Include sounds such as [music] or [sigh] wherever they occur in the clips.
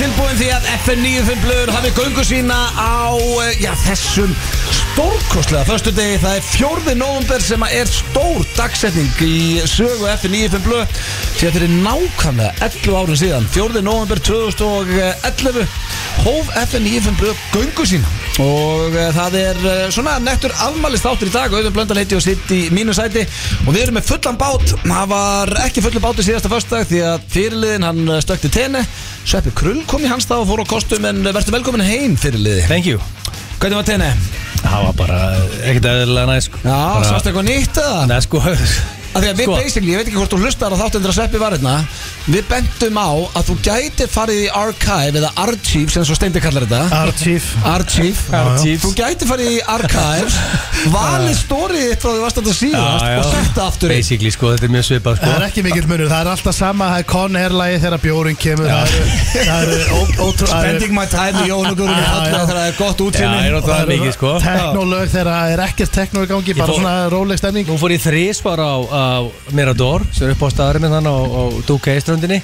tilbúin því að FN95 blöður hafi göngu sína á eh, já, þessum stórkostlega förstu degi. Það er 4. november sem er stór dagsetning í sögu FN95 blöð að þetta er nákvæmlega 11 árum síðan 4. november 2011 hóf FN95 blöð göngu sína og uh, það er uh, svona nettur afmælist áttur í dag auðvitað blöndan heiti og sitt í mínu sæti og við erum með fullan bát það var ekki fullan bát í síðasta föstudag því að fyrirliðin hann eh, stökti tenni Sveppi Krull kom í hans dag og fór á kostum en verður velkomin heim fyrirliði Thank you Hvernig var tenni? Það var bara ekkert næst sko. Já, bara, sástu eitthvað nýtt eða? Nei, sko Af því að við Sko. basically, ég veit ekki hvort þú hlustar á þáttundur að Sveppi var hérna Við bentum á að þú gæti farið í archive eða archive sem svo Steindi kallar þetta. Archief Archive. Archives. Þú gæti farið í archives Valið stórið þitt frá því varst að síðast og sett það aftur inn. Basically, sko, þetta er mjög svipað sko. Það er ekki mikill munur, það er alltaf sama Það er Con Air-lægi þegar bjórin kemur Það eru- það eru ó- [laughs] ótrú- það Spending my time í Já, já. þegar það er gott Já, er það mikið, sko. Teknolög þegar það er ekkert tekno í gangi Bara svona róleg stemning. Nú fór ég þrísvar á, á Mirador sem er upp á staðarinn minn þannig á, á Duque-ströndinni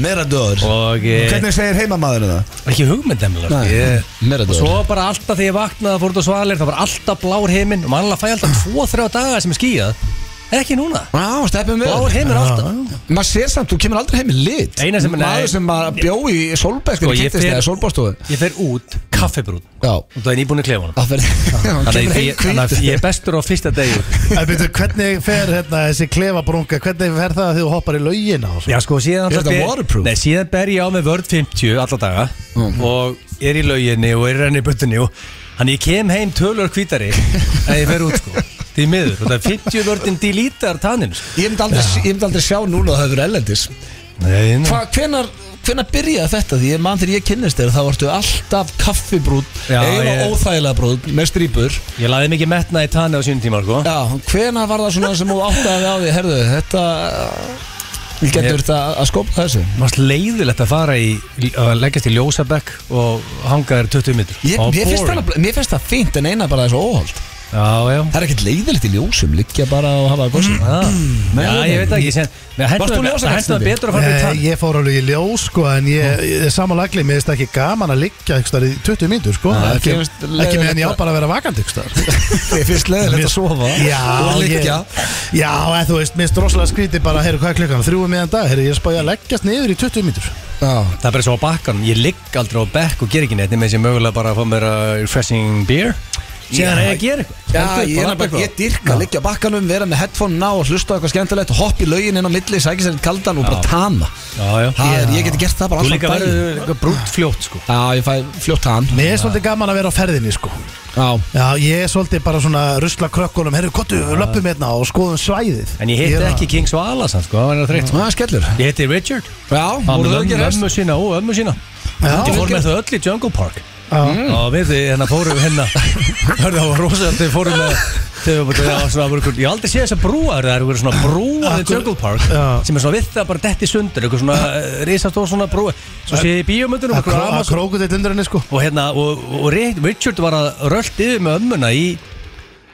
Mirador. Og eh, Hvernig segir heimamaðurinn það? ekki hugmynd nefnilega Nei, sko. ég, Mirador. og svo bara alltaf þegar ég vaknaði að fór út á svalir það var alltaf blár heiminn og mannlega fæ alltaf 2-3 daga sem er skíjað ekki núna, Já, steppum við. Blár heiminn alltaf. Maður sér samt, þú kemur aldrei heim í lit. Eina sem- nei. Maður sem að bjó í Solberg Sko, ég fer út, kaffibrún Já. Og það er nýbúin í klefunum [laughs] Þannig að ég, þannig að er bestur á fyrsta byrju, hvernig fer hérna, þessi klefabrunga Hvernig fer það þegar þú hoppar í laugina og svo? Já sko síðan Er þetta ber- síðan ber ég á með vörð 50 alla daga og er í lauginni og er renni í buttunni og hann ég kem heim tölur hvítari að ég fer út sko. Því miður. Og það er 50 vörðin dílítar tanninn sko. Ég myndi aldrei, aldrei sjá núna að það hefur ellendis Nei, nei. Hva, hvenar, hvenar byrjaði þetta? Því ég mann þegar ég kynnist þér þá varstu alltaf kaffibrúð Já, eiginlega ég- óþægilega brúð með strýpur. Ég laði mikið metna í tanni á sínum tíma sko. Já, hvenar var það svona sem þú áttaði á því herðu, þetta Ég getur þetta að skópa þessu? Mást leiðilegt að fara í að leggjast í ljósabekk og hanga þér 20 mitur Ég, mér, finnst það, nefnilega- mér finnst það fínt en eina bara þessu óholt Já, já. Það er ekkert leiðilegt í ljósum, liggja bara og hafa það góðsum Já, Nei, já, ég veit ekki þú ljósabekk, Það betur að fara Nei, tann ég fór alveg í ljós sko En ég, ég samanlagli, mér finnst ekki gaman að liggja í 20 mínútur sko. Nei, Ekki, finnst ekki með en ég á bara að vera vakandi einhvers staðar. [laughs] Ég finnst leiðilegt að sofa Já, og ég, liggja. Já, en þú veist, minnst rosalega skrítið bara, heyrðu, hvað er klukkan? Þrjú um meðan dag, heyrðu, ég er spáði að leggjast niður í 20 mínútur. Já, Það er bara svo á bakkanum, ég ligg aldrei á bekk og ger ekki neitt með þessi mögulega bara að fá mér að refreshing beer síðan er ég að gera eitthvað. Ég, er bara ég dyrka, liggja á bakkanum, vera með headphone ná og hlusta á eitthvað skemmtilegt og hoppa í laugin inn á milli, sækja sér kaldan og bara tana Já, já. Það ég geti gert það bara Þú alltaf líka daginn. verður eitthvað brúnt fljótt sko. Já, ég fæ fljótt tan Mér er svolítið gaman að vera á ferðinni, sko. Já, Já, ég er svolítið bara svona rusla krökkunum Heyrðu, kottu, löpum hérna og skoðum svæðið. En ég hitti er ekki King Svala sann sko, Ég hitti Richard. Já, Hann voru með þau ekki og. Og við þið hérna fórum við hérna. [laughs] Hörðu það var rosalega Þau fórum með Þau var bara svona, voru Ég hef aldrei séð þessa brúar Það eru svona brúar í Akkur- Jungle Park Já. Sem er svona við það bara detti sundur Eitthvað svona uh, risastór svona brú Svo sé ég í bíómyndunum Að einhver að Amazon- króku þetta undir henni, sko. Og hérna Og, og Ri- Richard var að rölt yfir með ömmuna í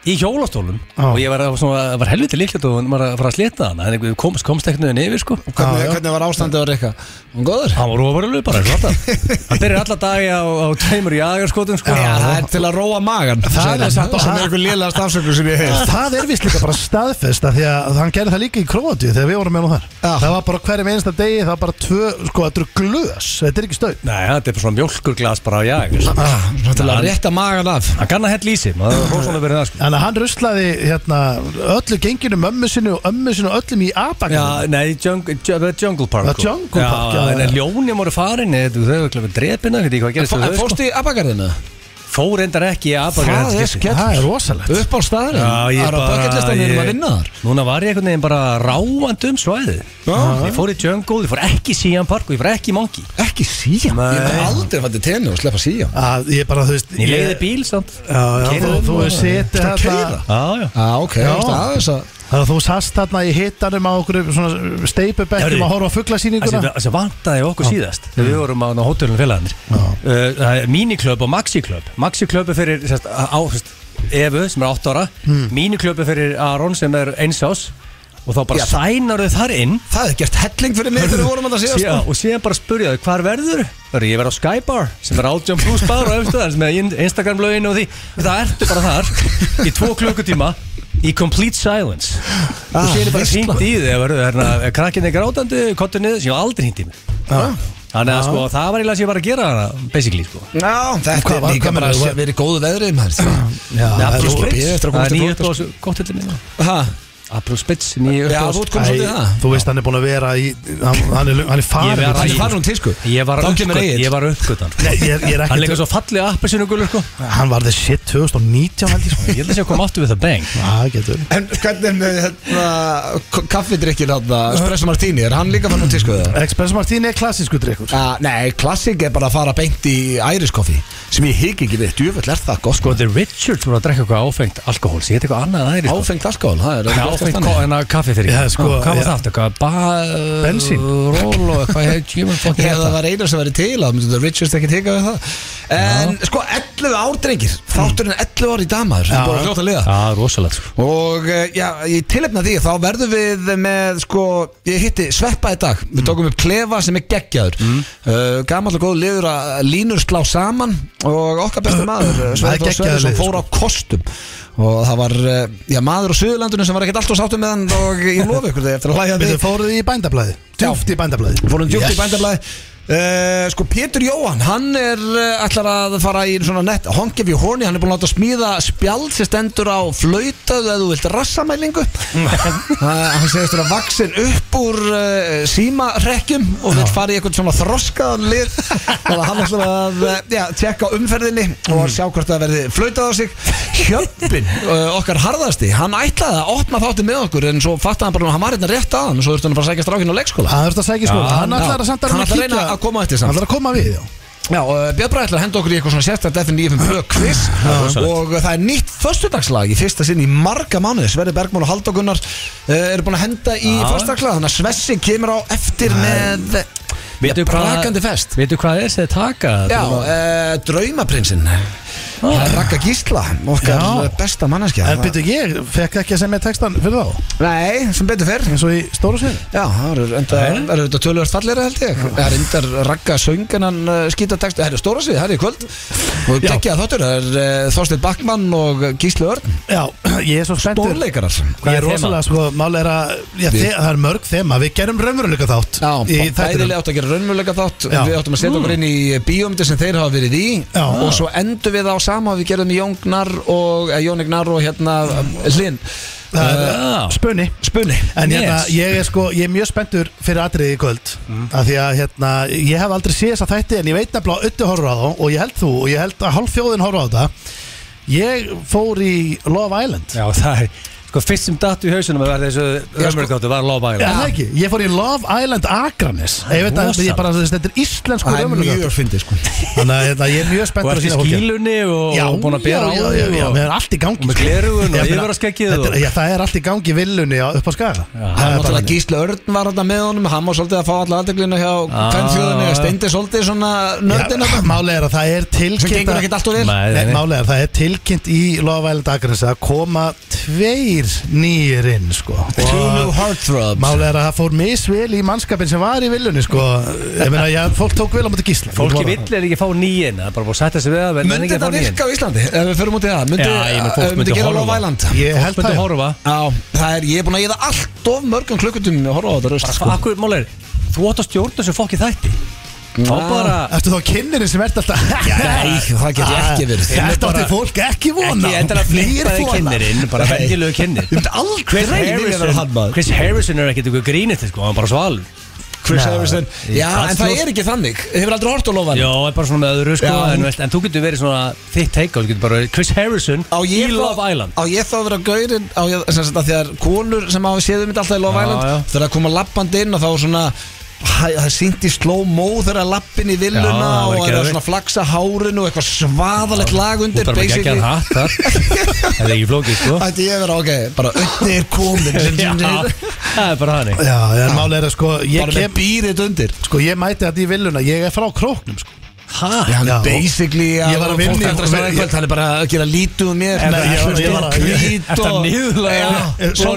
Í hjólastólum Já. Og ég var, að- svona, var helviti líklegt og var að fara að slita hann En einhver komst, komst ekkert niður yfir sko Hvernig, Já, já. hvernig var ástandið á Rikka? Hún góður? Hann var ofaralegu bara, eins og alltaf [laughs] Hann byrjar alla dagi á, á tveimur jagarskotum sko. Já, það er til að róa magan Það er satt- sem er einhver lélega stafsökur sem ég hef Það er vist líka bara staðfest að Því að hann gerði það líka í Króati Þegar við vorum með nú þar Já. Það var bara hverjum einsta degi Það var bara tvö, sko, þetta eru glös Þetta er ekki stöð Nei, þetta er bara svona mjölkurglas bara á jagar Ah, Til að rétta magan af Hann kann að hella í sig, maður Þannig að hann ruslaði hérna, öllu genginu mömmu sinni og ömmu sinni og öllum í abakarinn Já, nei, jungle, jungle, jungle Park er sko. Jungle Park, já, Já, en já. ljóni voru farin Þau hefur klefið drepina, veit ég hvað gerist við þau, sko. Fórstu í abagarðinu? Fór endar ekki í abagar Það þetta er skell Það er rosalegt. Upp á staðurinn Já, ég Það er á bara bucketlistanum ég- að vinna þar. Núna var ég einhvern veginn bara ráand um svæðið. Já. Ég fór í jungle, ég fór ekki í Sian Park og ég fór ekki í Monkey. Ekki síðan. Ég hef aldrei fætti tenni og sleppa síðan að Ég bara, þú veist Ég leiði bíl samt. Já, já, Keyrðu þú, um þú og- hefur setið Ertu að hérna keyra? Já, já. Já, ok, Já. það er aðeins að Þannig að þú sast þarna í hittanum á okkur svona steipubekkjum að horfa á fugglasýninguna Það sem vantaði okkur síðast. Þegar við vorum á hótelunum félagarnir. Uh, Það er míniklöp og maxiklöp. Maxiklöp er fyrir sérst, á, sérst, Evu sem er 8 ára. Hmm. Míniklöp er fyrir Aron sem er eins ás og þá bara sænar þau þar inn. Það er gert helling fyrir mig þegar við vorum að það síðast [laughs] Síðan, sko. og síðan bara spurja þau hvar verður? Það er ég verð á Skybar sem er Átján Plus bar og eftir það sem er Instagram lögin og því. Það ertu bara þar í tvo klukkutíma í complete silence. Og Ah, síðan er bara hringt í þig verður hérna, krakkin er grátandi, kottur niður sem ég aldrei hringt í mig. Þannig að sko, það var eiginlega sem ég var að gera hana basically sko. Já, þetta er var- líka bara að vera í góðu veðrið maður Já, April það er að komast það er til nýju April svolítið í það. Þú veist hann er búin að vera í Hann, hann er, hann er farin Ég var- Hann er farin um tísku. Ég var Þá kemur uppgöt- Egill. ég var uppgötan Nei, ég, ég er Hann er ekki líka svo fallið appelsinu gulur sko. Hann var the shit 2019 held ég sko. Ég held að sé að koma áttu við það bang. Já, getur. En hvernig er með hérna, kaffidrykkir þarna, Espresso Martini, er hann líka fann um tísku það? Espresso Martini er klassísku drikkur Uh, nei, klassik er bara að fara beint í Irish coffee sem ég higg ekki við, djúvöld er það gott. Sko, The Richards voru að drekka eitthvað áfengt alkohól Sér eitthvað annað en aðri sko. Áfengt alkohol, það er Áfengt að kaffi fyrir Já, sko, Hvað var já. það aftur? Eitthvað ba- Bensín. Ról og eitthvað heit Jimmy [laughs] fucking Ef það heita var eina sem væri til að myndi þetta Richards ekki teka við það. En sko, 11 ár drengir. Þátturinn 11 ár í damaður. Það er bara fljótt að liða. Já, rosalegt sko. Og eh, já, í tilefna því þá verðum við með sko, ég hitti Sveppa í dag. Við tókum upp klefa sem er geggjaður. Mm. uh, Gamall og góð liður að línur slá saman Og okkar besti [clears throat] maður eh, Það er Sveppa Sverrisson liður, fór á kostum Og það var eh, já, maður á Suðurlandinu sem var ekkert alltaf sáttum með hann Og ég lofi ykkur þegar eftir að hlæja því. Við fóruð í bændablaði Djúft í bændablaði Fórum djúpt í bændablaði Uh, sko Pétur Jóhann, hann er uh, ætlar að fara í svona nett hongefi horni, hann er búin að láta smíða spjald sem stendur á flautaðu eða þú vilt rassamælingu. [laughs] Uh, hann segist vera vaksin upp úr uh, símarekkjum og vil fara í eitthvað svona þroskaðan lið. Þannig að hann ætlar að uh, já, tjekka umferðinni og sjá hvort það verði flautað á sig. Hjöppin, okkar harðasti hann ætlaði að opna þátti með okkur en svo fattaði hann bara að hann var hérna rétt að hann og svo þurfti hann að fara að sækja strákinn á leikskóla að að að að að að koma á eftir samt. Hann ætlar að koma við, já. Já, uh, Björn Bræði ætlar að henda okkur í eitthvað svona sérstætt FN95 blöð quiz. Og uh, það er nýtt föstudagslag í fyrsta sinn í marga mánuði. Sverri Bergmál og Halldór Gunnar uh, eru búin að henda í Já. föstudagslag þannig að Svessi kemur á eftir með Veitu ja, hvað- brakandi fest. Veitu hvað er sem þið taka? Já, uh, draumaprinsinn Það er Raka Gísla, okkar Já. besta manneskja. En byrju, ég fekk ekki að semja textan fyrir þá. Nei, sem betur fyrr eins og í stóru sviði Já, það er enda, það er þetta tölvöld falleira held ég. Það er enda ragga söngunan uh, skítatext Það er stóra svið, það er í kvöld. Og geggja þáttur, það er uh, Þorstein Backmann og Gísli Örn. Já, ég er svo spenntur. Stórleikarar. Ég er rosalega, sko, mál er að já, Það er mörg þema, við gerum raunveruleika þátt Já, bæðilega átt að gera raunmjölega þátt. Við áttum að setja okkur inn í bíómyndir sem þeir hafa verið í. Og svo endur við á sama og Við gerðum í Jón Gnar og eh, Jón Gnar og hérna Það er Já. Spunni Spunni En hérna, ég er sko, ég er mjög spenntur fyrir atriði í kvöld. Af Því að hérna, ég hef aldrei séð þessa þætti En ég veit nefnilega að Ötti horfur á þá Og ég held þú, og ég held að hálf þjóðin horfur á þetta. Ég fór í Love Island. Já, það er Sko, fyrst sem datt í hausunum að verða þessu Römmurkáttu var Love Er Island það ekki? Ég fór í Love Island Akranes. Ég veit að ég bara, þetta er íslensku Það er mjög fyndið sko. Þannig að hérna, ég er mjög Og spenntur að sína fólki skílunni og, Já, og búin að bera á já, já, já, já, og- með er allt í gangi og með sko. gleraugun og er- og- Já, það er allt í gangi villunni upp á skaga. Það er er náttúrulega. Gísli Örn var þetta með honum. Hann var svolítið að fá alla aðdeglina hjá Það Sem það í tveir nýjir inn sko. Og heartthrobs Málið er að það fór misvel í mannskapin sem var í villunni sko. Ég meina, já, fólk tók vel á mútið gísla Fólki vill er ekki að fá nýjinn Það er bara búin að setja sig við að en Myndi ekki að þetta virka á Íslandi ef við förum út í það? Fólk eh, myndi gera horfa. Love Island? Ég held Fólk það já. horfa Já, það er, ég er búin að geða allt of mörgum klukkutum að horfa á þetta Sko, er Þú átt að stjórna þessu fokki þætti Þá Já. bara Ertu þá kynninni sem ert alltaf Nei, það get ég ekki verið. Þetta átti fólk ekki vona Ekki endilega Flýr flippaði þola. kynnirinn Bara venjulegu kynnir Ég myndi aldrei vilja vera hann maður Chris Harrison er ekkert ykkur grínið sko, hann er bara sval Chris. Harrison. Já, en það er ekki þannig. Hefur aldrei hort á Love Já, er bara svona með öðru sko en, veist, en þú getur verið svona þitt take Þú getur bara verið Chris Harrison Á í Love Island. á ég þá að vera gaurinn á ég, sem sagt að Þegar konur sem hafa séð um þetta alltaf í Love Já, Island. Þegar að koma lappandi inn og þá svona Það er sýnt í slow-mo þegar að lappin í villuna Já, það og er að geðveikt. svona flaksa hárinu og eitthvað svaðalegt lag Þú undir þarf ekki að gera hatt þar. [laughs] Það er ekki flókið sko. Ætti ég að vera, ok, bara undir [laughs] er komin Já, það er bara þannig. Já, en málið er að sko Ég Bara með kem, býrið undir. Sko, ég mæti þetta í villuna Ég er frá króknum sko Hæ? Já, hann Já, er basically ég var að vinna hann er bara að gera lítið um mér. Ég var- að-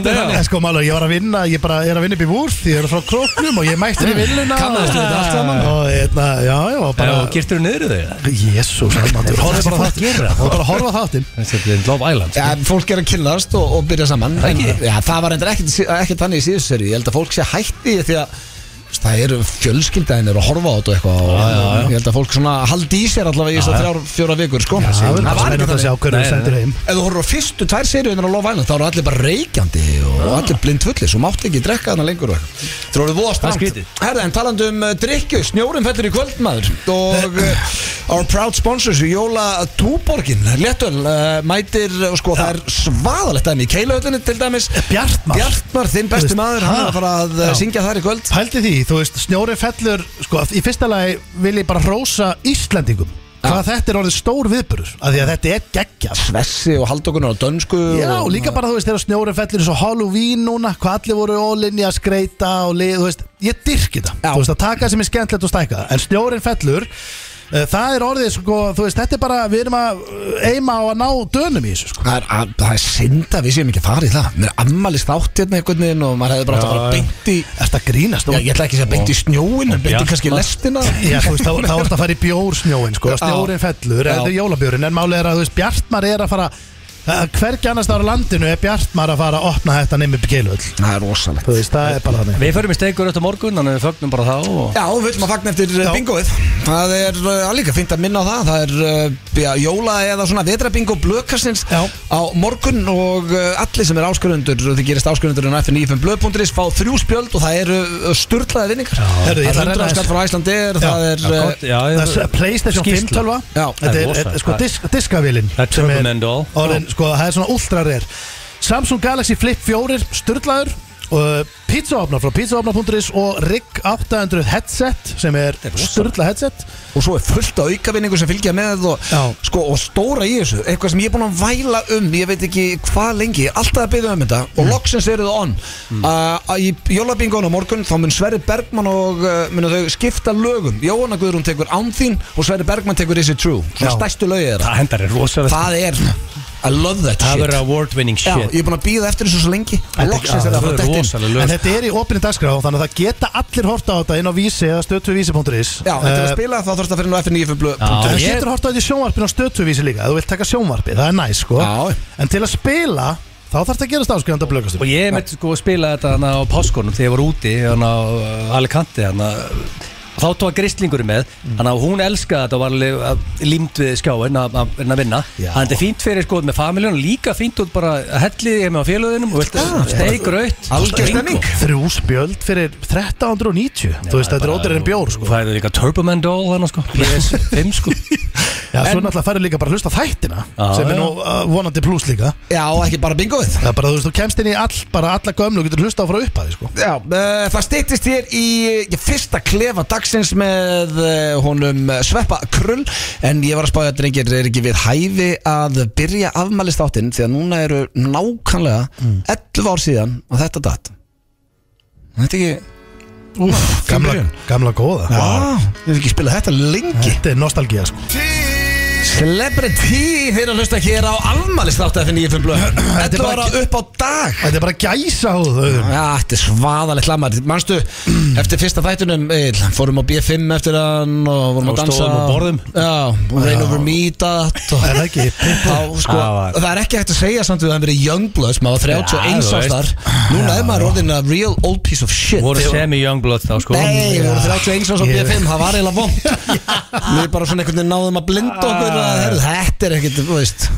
þannig, sko mála, ég var að vinna, ég bara er að vinna upp í vúrð, ég er frá króknum og ég mætti í vinnuna. Kannaðist við þetta allt saman? Og hérna, já, já, og girtur þú niður þig? Jésús, horfði bara þáttinn. það? Og bara horfa á þáttinn. Þetta er Love Island Já, fólk er að kynnast og, og byrja saman. Það var endur ekkert, þannig í síðustu seri Ég held að fólk sé hætti því að það eru fjölskyldaðinir að horfa á þetta og eitthvað og ég held að fólk svona haldi í sér allavega í þess að þrjár, fjóra vikur sko. Það verður bara spennandi að sjá Nei, við sendir heim. Ef þú horfður á fyrstu tvær seríunar á Love Island þá eru allir bara reykjandi og allir blind fullir svo mátti ekki drekka þarna lengur og eitthvað. Það eru voða stramt. Herða, en talandi um uh, drikju, snjórum fellur í kvöldmaður og uh, our proud sponsors Jóla Túborgin, Léttöl uh, mætir, uh, sko, það er svaðalegt dæmi. Í keilahöllinni til dæmis. Bjartmar. Bjartmar, þinn besti Þú maður, hann ha? er að fara að uh, Já. syngja þar í kvöld. Pældi því, þú veist, snjóri fellur Sko, í fyrsta lagi vil ég bara hrósa Íslendingum. Hvað þetta er orðið stór viðburður Af því að þetta er geggjað. Svessi og haldokunar á dönsku Já, og, og líka bara, þú veist, þegar snjóri fellur eins og Halloween núna, hvað allir voru ólinni að skreita og lið, þú veist, ég það. Já. Þú veist, að taka sem er skemmtilegt og stækka En snjórin fellur, það er orðið, sko, þú veist, þetta er bara, við erum að uh, eima á að ná dönum í þessu, sko. Það er, að, það er synd að við séum ekki í það. Mér er ammalist átt hérna einhvern veginn og maður hefði bara átt að fara beint í að grínast? Já, ég ætla ekki að segja beint í snjóin en beint í kannski lestina. Já, þú veist, þá, þá ertu að fara í bjórsnjóin, sko, [laughs] snjórin fellur, Já. eða jólabjórin, en málið er að, þú veist, Bjartmar er að fara, hvergi annars ára landinu er Bjartmar að fara að opna þetta nefnir keiluöll, Það er rosalegt þú veist, það er bara þannig. Við förum í steikur öll á morgun Þannig að við fögnum bara þá og... Já, við viljum að fagna eftir Já. Já. bingoið Það er uh, líka fint að minna á það Það er já, jóla eða svona vetrabingo blöðkastins Já. á morgun og allir sem er áskurundur þið gerist áskurundur en F95 blöð.is fá þrjú spjöld og það eru sturlaði vinningar Það er að renna 100 skatt þessu. frá Æslandir. Það er PlayStation 5 Skýrsla. tölva Já. Þetta Það rosa. er sko Það- Það er Það svona ultra rare. Samsung Galaxy Flip 4 Sturlaður og pizzaofnar frá pizzaofnar.is og RIG 800 headset sem er sturla headset. Og svo er fullt af aukavinningu sem fylgja með og, sko, og stóra í þessu eitthvað sem ég er búin að væla um ég veit ekki hvað lengi, alltaf að byggja um þetta og Mm. loksins eru það on. Uh, í jólabingon á morgun þá mun Sverri Bergman og uh, munu þau skipta lögum. Jóhanna Guðrún tekur Án þín og Sverri Bergman tekur Is it true. Svona Já. stærstu lögið Það er rosalega það er, I love that Það shit. verður award winning Já, shit. Ég er búin að býða eftir þessu svo lengi. Þetta- loksins já, er það að Það fara dett inn En þetta er í opinni dagskrá þannig að það geta allir horta á þetta inn á vísi eða stöðtuvísi.is Já, en til að spila þá þarfst að fyrir nú eftir 9 Já. Það Ég- getur horta á þetta í sjónvarpinu á stöðtuvísi líka Þú vilt taka sjónvarpi, það er næs sko. Já. En til að spila, þá þarf þetta að gerast áskrifanda blökastur Og ég mitt sko að spila þetta á páskonum þegar ég var úti á Alicante hana þá tók grislingurinn með þannig að hún elskaði þetta og var alveg límt við skjáin að, að, að vinna. Þannig að þetta er fínt fyrir sko með familjónu líka fínt út bara að hellið ég með á félöðunum steik raut Algjör stemning. Þrjú spjöld fyrir 1390 Þú veist, þetta er en bjór sko. Það er líka Turboman doll þannig sko PS5 sko [laughs] Já, svo náttúrulega færðu líka bara að hlusta á þættina sem er nú uh, vonandi pluss líka. Já, og ekki bara bingoið Það er bara, þú veist, þú kemst inn í all, bara alla gömlu og getur hlusta á frá upphæði, sko. Já, uh, það stýttist hér í uh, fyrsta klefa dagsins með uh, honum uh, Sveppa Krull. En ég var að spája að drengir er ekki við hæfi að byrja afmælist áttinn því að núna eru nákvæmlega 11 ár síðan og þetta datt. Þetta er ekki Úf, gamla, gamla góða. Já, við hefum ekki spilað þetta lengi. Þetta er nostalgía, sko Celebrity þeir að hlusta hér á afmælist átt FN 95 blöð. [clears throat] 11 bara ára upp á dag. Þetta er bara gæsa hóð, auðvun Já, þetta er svaðalegt lamar Manstu, [clears throat] eftir fyrsta þættunum Egil, fórum á B5 eftir hann og vorum Og að dansa. stóðum á borðum. Já, og Rain Over Me dat og Er það ekki? [laughs] Þá, sko, Það var- það er ekki hægt að segja samt að það hefur verið Youngbloods, maður var 31 Já, þú veist. ástar Núna er maður orðin a real old piece of shit. Voru semi-youngblood þá sko. Nei, við vorum 31 ás á Ég- B5, það var eiginlega vond [laughs] Við bara svona einhvern veginn náðum að blinda okkur að, herru, Þetta er ekkert, þú veist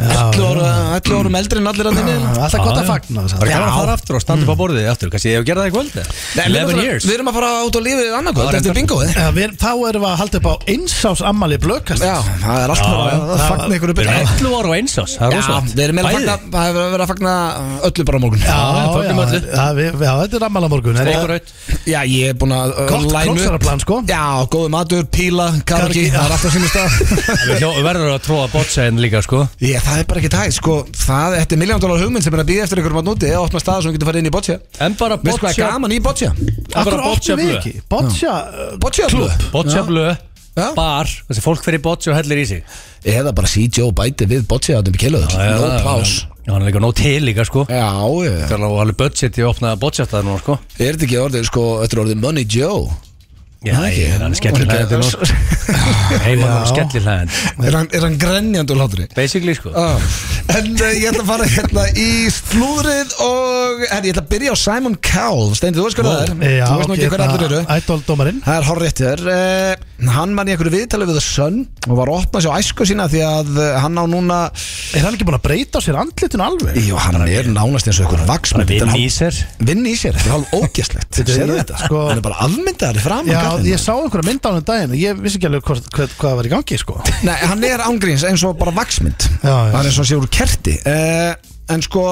11 ára- 11 árum eldri en allir að þinni Alltaf gott að fagna þess Bara að fara aftur og standa upp á borðið aftur. Kanski ég hef gerað það í kvöld. Eða? Nei, við erum 11 bara- years. Við erum að fara út á lífið annarkvöld Það er eftir bingoið Já, við, þá erum við að halda upp á einsás ammali Já, það er alltaf að fagna ykkur upp Við erum 11 ára og eins ás Það er Já, rosalegt. við erum að Bæði. fagna Það hefur verið að fagna öllu bara morgun. Já, þetta er ammala morgun Er og það- ég er búin að uh, króksaraplan, sko. Já, góðu matur, píla, Það er stað. [laughs] Við verðum að tróða bottsæðin líka sko það er bara ekki tægt, sko. Það, þetta er miljón dólar hugmynd sem er að býða eftir ykkur maður núti eða opna stað sem getur farið inn í boccia. En bara Veistu hvað er boccia gaman í boccia? En bara Akkur boccia opnum við blöð ekki? Boccia uh, Boccia blöð Boccia blöð Já. bar Þessi fólk fyrir bocci og hellir í sig. Eða bara CJ bæti við botsi átum í kiluður No plás Já, hann er líka nóg til líka sko. Já, já. Það er alveg budget í að opna bocci eftir það núna sko. Er þetta ekki orðið, sko, þetta er orðið Money Joe Já, ég er hann skellir hlæðandi nú Heima Já. nú skellir hlæðandi Er hann, er hann grenjandi úr hlátri? Basically sko. Ah. En uh, ég ætla að fara hérna í slúðrið og herri, ég ætla að byrja á Simon Cowell. Steindi, þú veist hvað það er? Þú veist nú ekki hver allir eru. Ædol-dómarinn Það er horrið þér. Uh, Hann var í einhverju viðtali við Sun og var að opna sér á æsku sína því að uh, hann á núna Er hann ekki búin að breyta á sér andlitinu alveg? Jú, hann er nánast eins og einhver Bara vaksmynd vinn í sér. Vinn í sér, þetta er hálf ógæslegt [laughs] er- ég- þetta? sko- Hann er bara afmyndaðar í fram Já, ég sá einhverja mynd á hann um daginn og Ég vissi ekki alveg hvað, hvað, hvað var í gangi sko. Nei, hann er ángríns eins og bara vaksmynd. Það er eins og sé úr kerti. Uh, En sko,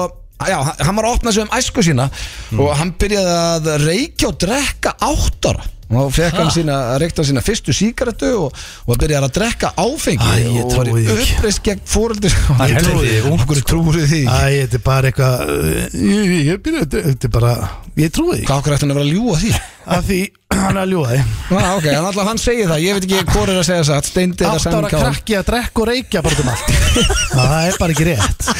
já, hann var að opna sig um æsku sína. Og hann byrjaði að reykja og drekka átt ára Og fekk hann sína, reykta sína fyrstu síkaretu og, og byrjaði að drekka áfengi Æ, ég Og var trúi því ekki. uppreist gegn fóreldur Það er helviti ungt, Okkur trúið því Æ, þetta er bara eitthvað uh, Ég, ég byrja, þetta er bara Ég trúi því Hvað okkur ætti hann að vera að ljúga því? Af því hann er að ljúa því. Ná, ok, hann alltaf hann segir það, ég veit ekki hvort er að segja satt Steindi eða Átt Simon ára Cowell krakki að drekka og reykja bara um allt. [laughs] Það er bara ekki rétt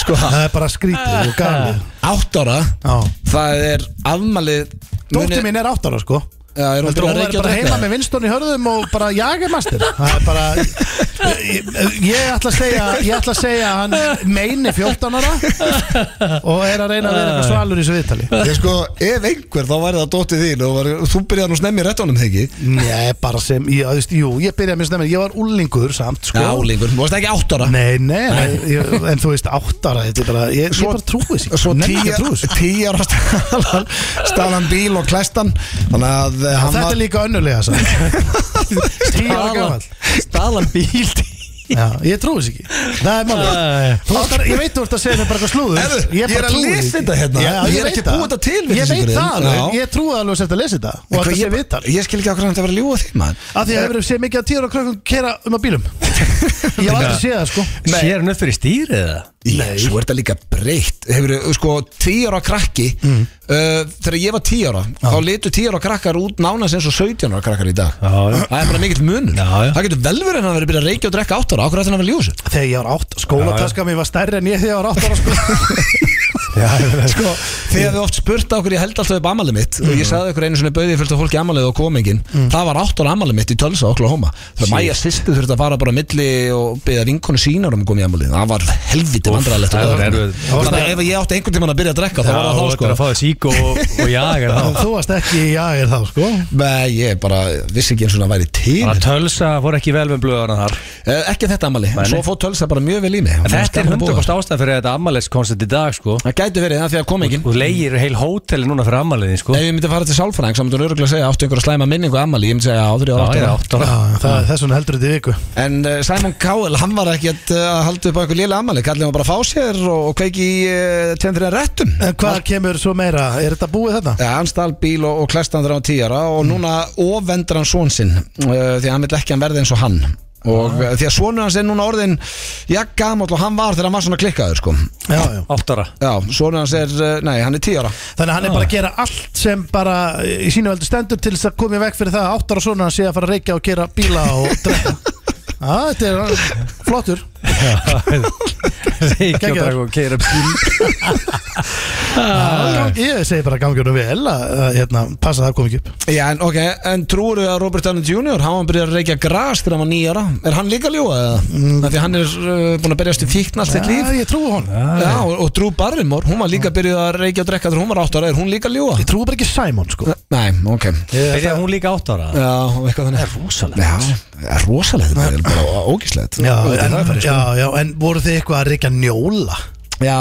Sko, Það er bara skrítið og galið átt ára Já. Það er afmalið Dóttir mín er átt ára sko Já, er hún Heldur hún að er bara heima með vinstorn í hörðum og bara jagermaster. Það er bara Ég, ég ætla að segja Ég ætla að segja að hann meini 14 ára Og er að reyna að vera eitthvað svalur í þessu viðtali. Ég sko, ef einhver þá væri það dóttið þín og var, þú byrjaði nú snemmi í réttunum þegar ekki? Nei, bara sem, ég, þú veist, jú, ég byrjaði með snemmi Ég var úlingur samt, sko. Álingur, þú varst ekki átt ára. Nei, nei, nei. ég, en þú veist, áttara Þetta er bara, ég, ég bara trúi þessi Svo Nenni ekki trúi þessu. Og að hann Þetta var er líka önnulega [laughs] Tíu ára gammal Stalan bíl Já, ég trúi þessi ekki. Það er að- Ég veit þú ert að segja mér bara eitthvað slúður. Heyrðu, ég er bara að lesa ekki. þetta hérna. Já, Ég er ekki það. búið þetta til við Ég veit það alveg. Ég trúi alveg að setja að lesa þetta. Og að þetta sé ég, viðtal. ég skil ekki okkur hann að vera að ljúga því maður. Af því að hefur séð mikið að tíu ára krökkum Kera um að bílum. Ég hef aldrei séð það sko. Sér hann upp fyrir stýrið eða? Nei, svo er þetta líka breytt. Hefur, sko, tíu ára krakki Mm. uh, Þegar ég var tíu ára Þá litu tíu ára krakkar út nánast eins og 17 ára krakkar í dag. Já. Það er bara mikill já. Það getur vel verið en að byrja að reykja og drekka átt ára. Akkur ætti hann að vera ljúsu Þegar ég var átt Skólataska mér var stærri en ég þegar ég var átt ára [laughs] [laughs] sko [laughs] þegar við oft spurt okkur Ég held alltaf upp amalið mitt Og ég sagði ykkur einu svona bauði fullt af fólki amalið og kom engin Það var átt ára amalið mitt í Tölsa Oklahoma. Það Maja sýstu þurfti að fara bara á milli Og byggja vinkonu sínar um að koma í amalið Það var helviti erfitt. Þannig að ef ég átti einhvern tímann að byrja að drekka Þá var það þá sko. jager [laughs] Þú varst ekki í jagir þá sko. Nei, ég bara vissi ekki eins og það væri að tölsa fór ekki vel með blöðarna þar. Eh, Ekki þetta nei. svo fór Tölsa bara mjög vel í mig. Þetta er skammur búið. 100% ástæð fyrir þetta ammæliskoncept í dag sko gæti verið það því að kom enginn Þú leigir heil hóteli núna fyrir ammæliðin sko. Ef ég myndi fara til sálfræðing þá myndi hún örgulega segja áttu einhverja slæma minningu ammali Ég myndi segja áður ég Já, ára. ég átt átt ára. Já, það, Þess vegna heldur þetta í viku. En uh, Simon Cowell, hann var ekkert uh, að halda upp á einhver lélega ammali Kallið hann bara að fá sér og, og kveiki í uh, tjendrið réttum. En hvað kemur svo meira? Er þetta búið þetta? Ja, hann stál bíl og, og klæst hann þegar hann var tíara og núna ofendur hann svon sinn uh, því að hann vil ekki að hann verði eins og hann og uh, því að svonu hans er núna orðin já, gamall og hann var þegar hann var svona klikkaður sko. Já, já. Átt ára Já, svonu hans er, uh, nei, hann er tíara. Þannig að hann er bara að gera allt sem bara í sínu veldu stendur til þess að koma í veg fyrir það að áttar og svona sé að fara að reykja og gera bíla og drekka. [laughs] Já, þetta er uh, flottur [laughs] Og Geggjaður. draga og keira bíl Já, Ég segi bara gangjörnum vel að að, hérna, passa að það kom ekki upp. Já, en ok, en trúur að Robert Downey Jr. hann var byrjað að reykja gras þegar hann var nýjara er hann líka eða? Mm. Því að hann er uh, búin að berjast í fíkn allt sitt líf. Já, ég trúi hún Já, og, og Drew Barrymore, hún var líka byrjuð að reykja og drekka þegar hún var átt ára, er hún líka ljúa? Ég trúi bara ekki Simon sko. Nei, ok. Byrjaði hún líka átt ára? Já, eitthvað þannig. Rosalegt. Já, það er rosalegt, Já, það já, en voru þið eitthvað að reykja njóla? Já,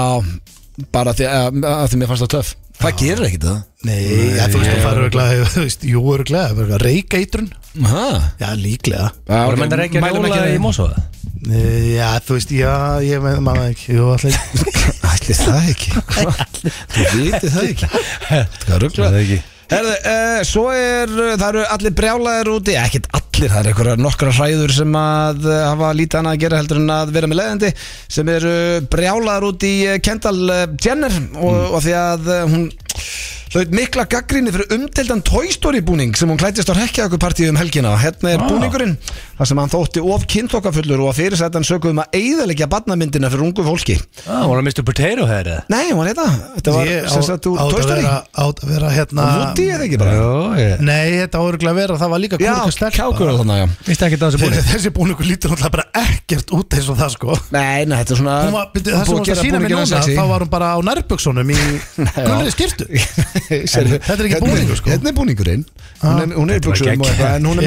bara því að, að því mér fannst það töff. Það gerir ekkit það Nei, já, þú veist, þú farið örglega, þú veist, jú, örglega, reykeitrun Aha. Já, líklega. Já, Voru reykja mælum njóla í Mosóða? Nei, Já, þú veist, já, ég með maður ekki Jú, allir. [laughs] Ætli það ekki? [laughs] Þú viti það ekki. Það er ruggla Það ekki Herðu, uh, svo er, uh, það eru allir brjálæðir úti, ekkert allir, það eru einhverjar nokkra hræður sem að uh, hafa lítið annað að gera heldur en að vera með leiðandi sem eru brjálæðir út í Kendall Jenner og, og því að hún hlaut mikla gaggrinni fyrir umdeldan Toy Story búning sem hún klættist á rekjaðupartíð um helgina. Hérna er búningurinn þar sem hann þótti of kynþokkafullur og að fyrirsættan sökuðum að eigðalegja badnamyndina fyrir ungu fólki. Ah, Var það Mr. Potato Head eða? Nei, hún var þetta Þetta var sagt úr Toy að Story. vera, átt að vera hérna Woody eða ekki bara? Jó, ég Nei, þetta áuruglega að vera, það var líka Já, kúrika stelpa. kjákur og þannig, já. Vist ekki það sem búin [laughs] Þessi búningur lítur náttúrulega bara ekkert út eins og það sko. Nei, nei, þetta er svona Hún var, byrju, það sem hún var að sína mig búninginn núna þá var hún bara á nærbuksunum í [laughs] gulri skiptu [laughs] [laughs] Þetta er ekki hérna búningur, sko. Hérna er búningurinn. Hún er, hún er í Þetta eitthvað En hún er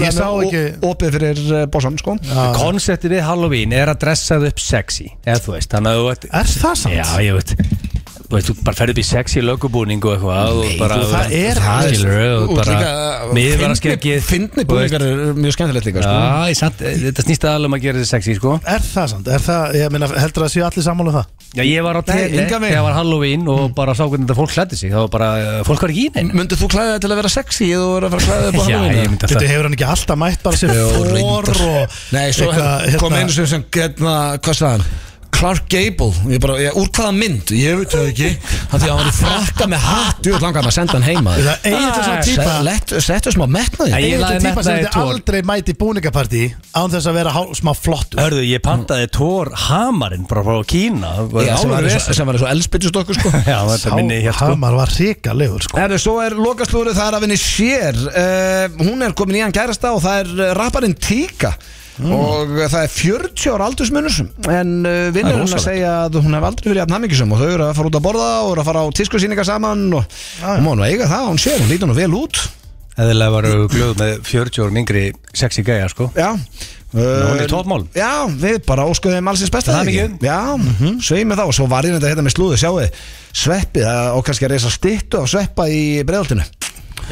með uh, opið fyrir uh, bossan sko. Konceptið við Halloween er að dressa þau upp sexy veist, þannig að þú veit Er það samt? Já, ég veit Þú veist, þú bara ferð upp í sexy lögubúning og eitthvað og bara, þú, það er- það skilur og bara líka, miður bara fyndni- skeggið Fyndni búningar er mjög skemmtilegt líka sko. Já, ég samt, þetta snýst aðalega um að gera þetta sexy, sko Er það samt? Er það, ég meina, heldur að séu allir sammála um það? Já, ég var á veginn. þegar var Halloween og bara sá hvernig þetta fólk hlætti sig Það var bara, uh, fólk var ekki í neinn Mundið þú klæða þig til að vera sexy eða verður að fara að [laughs] ég myndi Þetta hefur hann ekki alltaf mætt bara Jú, fór og Nei, svo kom hérna- einu sem sem getna, hvað sagði hann? Clark Gable, ég bara, ég, úr hvaða mynd? Ég veit það ekki. Því að hann var í frakka með hatt. Þú langar hann að senda hann heima. Það er eitthvað svona típa. Sett- Settu smá metnaði. Ég Egil er típa metnaði sem í þetta tvo. aldrei mæti búningapartí án þess að vera hál, smá flottur Hörðu, ég pantaði tór hamarinn bara frá Kína. Já, sem var eins og- sem var eins og elspytustokkur [laughs] sko. Já, þetta minni hér sko Hamar var ríkalegur sko. Erðu, svo er lokaslúrið það er af henni Sér. Uh, Hún er komin í hann kærasta og það er uh, rapparinn Tíka og uh, það er 40 ára aldursmunur. En uh, vinnurinn að segja að hún hef aldrei verið jafn hammingisum og þau eru að fara út að borða og eru að fara á tískusýningar saman og hún má nú eiga það, hún sér, hún lítur nú vel út. Eðilega varu glöð með 40 árum yngri sexy gæja sko. Já. Hún er í toppmálum. Já, við bara óskuðum alls eins besta Það ekki? mikið. Já, mm -hmm. sveið með þá. Og svo var ég þetta hérna með slúðu, sjáu sveppið og kannski að reysa stittu á sveppa í byrja,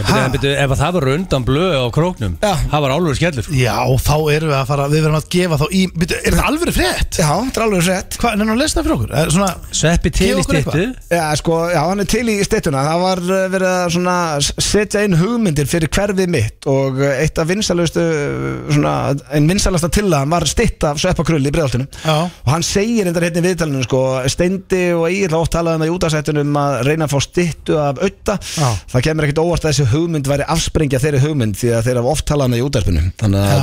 Ef að það var undan blöð á króknum Já. Það var álfur skellur Já, þá erum við að fara, við verðum að gefa þá í byrju, Er þetta alveg frétt? Já, þetta er alveg rétt Hvað, nefnum að lesa það fyrir okkur? Er, svona, Sveppi til Gefa í okkur stittu Já, sko, já, hann er til í stittuna Það var uh, verið að svona setja inn hugmyndir fyrir hverfið mitt og uh, eitt af vinsalustu svona, en vinsalasta tillagan var stitt af sveppakrull í bregðaltinu Já. og hann segir endar hérna í viðtalinu sko, Steindi og Egil oft talaði um það í útasættunum að reyna að fá stittu af auða Já. það kemur ekkert óvart að þessi hugmynd væri afsprengja þeirri hugmynd því að þeir hafa oft talað um það í útarpinu þannig Já,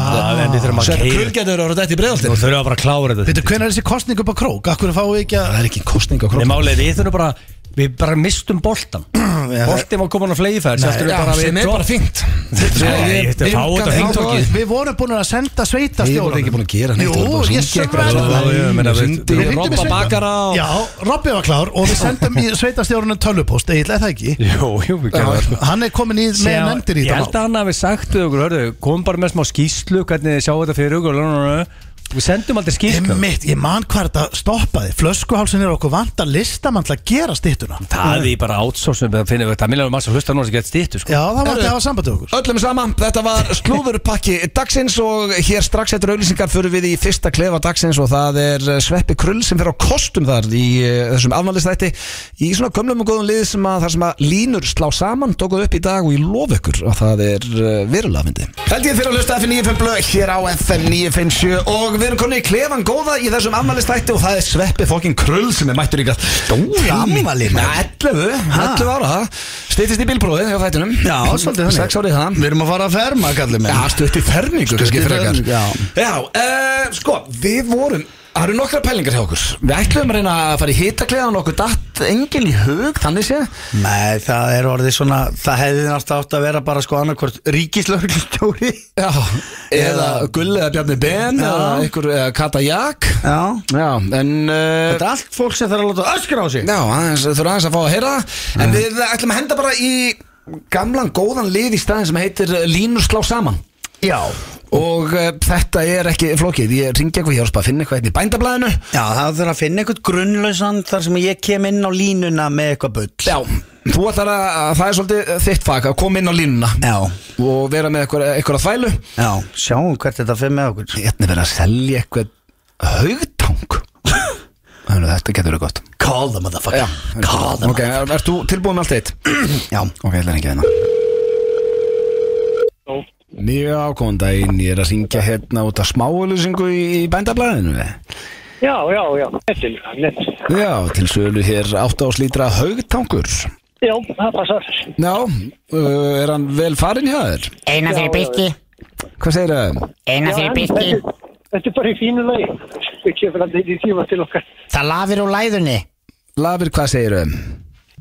en við þurfum að keyra. sveppakrull getur orðið þetta í Þú bregðaltinu þurfum að bara að klára þetta Veitu, hvernig er þessi kostning upp á krók? Akkur fáum við ekki að Það er ekki kostning á Nei, krók málið, við þurfum bara Við bara mistum boltan [clears throat] Boltin var komin á fleifæð Já, sem er bara er hringtorkið Við vorum búin að senda Við sveitastjóran vorum ekki búin að gera neitt við við- við- hringdum í Robba sveita- bakara og- Já, Robby var klár og við [laughs] sendum í sveitastjórunum tölvupóst Egil, er það ekki? Við sko. Hann er komin í með nefndir í Ég held að hann hafi sagt við okkur, hörðu, kom bara með smá skýslu hvernig þið sjáu þetta fyrir okkur. Við sendum aldrei skýslu Mitt, ég man hvað þetta stoppaði. Flöskuhálsin er okkur vant að listamann til að gera stittuna Það er við bara outsourcum við að finna Það millar um massa hlustar núna sem gett stýttu sko. Já, það var Herru. að hafa samband við okkur. Öllum saman, þetta var [laughs] slúðurpakki dagsins og hér strax eftir auðlýsingar fyrir við í fyrsta klefa dagsins og það er eh, Sveppi Krull sem fyrir á kostum þar í uh, þessum afmælistætti í svona gömlum og góðum lið sem að þar sem að línur slá saman tókuð upp í dag og ég lof ykkur og það er uh, verulega myndi Held ég fyrir að hlusta FM 95 blöð hér á FM 957 og við erum konið í klefan góða í þessum afmælistætti og það er Sveppi fokkin Krull sem er mættur ykkar Stóri afmæli, maður. 11, 11 ára. Stýttist í bílpróði hjá þættinum. Já, svolítið þannig. 6 árið það. Við erum að fara að ferma, kallið Já, stutt í fermingu, já. Já, uh, sko, við vorum Það eru nokkra pælingar hjá okkur. Við ætlum að reyna að fara í hitakleðan okkur datt engin í hug, þannig sé Nei, það er orðið svona Það hefði náttúrulega átt að vera bara sko annarkvort ríkislauglistjóri Já, [laughs] eða Gull eða Bjarni Ben eða einhver Kata Jak Já. Já, en uh, Þetta er allt fólk sem þarf að láta öskra á sig. Já, aðeins, þurfa aðeins að fá að heyra. Það. En við ætlum að henda bara í gamlan góðan lið í staðin sem heitir uh, Línur slá saman Já. Og uh, þetta er ekki flókið. Ég ringi eitthvað og spara að finna eitthvað hérna í bændablaðinu. Já, það þarf að finna eitthvað grunnlausan þar sem ég kem inn á línuna með eitthvað bull. Já, þú ætlar að, að það er svolítið þitt fag að koma inn á línuna Já, og vera með eitthvað, eitthvað þvælu. Já, sjáum hvert þetta fyrir með okkur. Hérna er verið að selja eitthvað haugtang [laughs] að þetta getur verið gott. Call the motherfucker. Call the Ok, ert þú tilbúin með allt motherfucker Já, Ok, ég ætla ekki hérna Mjög ákvæmum daginn, ég er að ringja hérna út af smáölusingu í, í bændablaðinu Já, já, já, nettil, nett. Já, til sölu hér 8 ás lítra haugtangur Já, það passar. Já, uh, er hann vel farinn hjá þér? Eina fyrir Birki Hvað segir þau? Eina fyrir Já, Birki þetta, er bara í fínu lagi. Við kemur að þetta í tíma til okkar. Það lafir úr læðunni Lafir, hvað segir þau?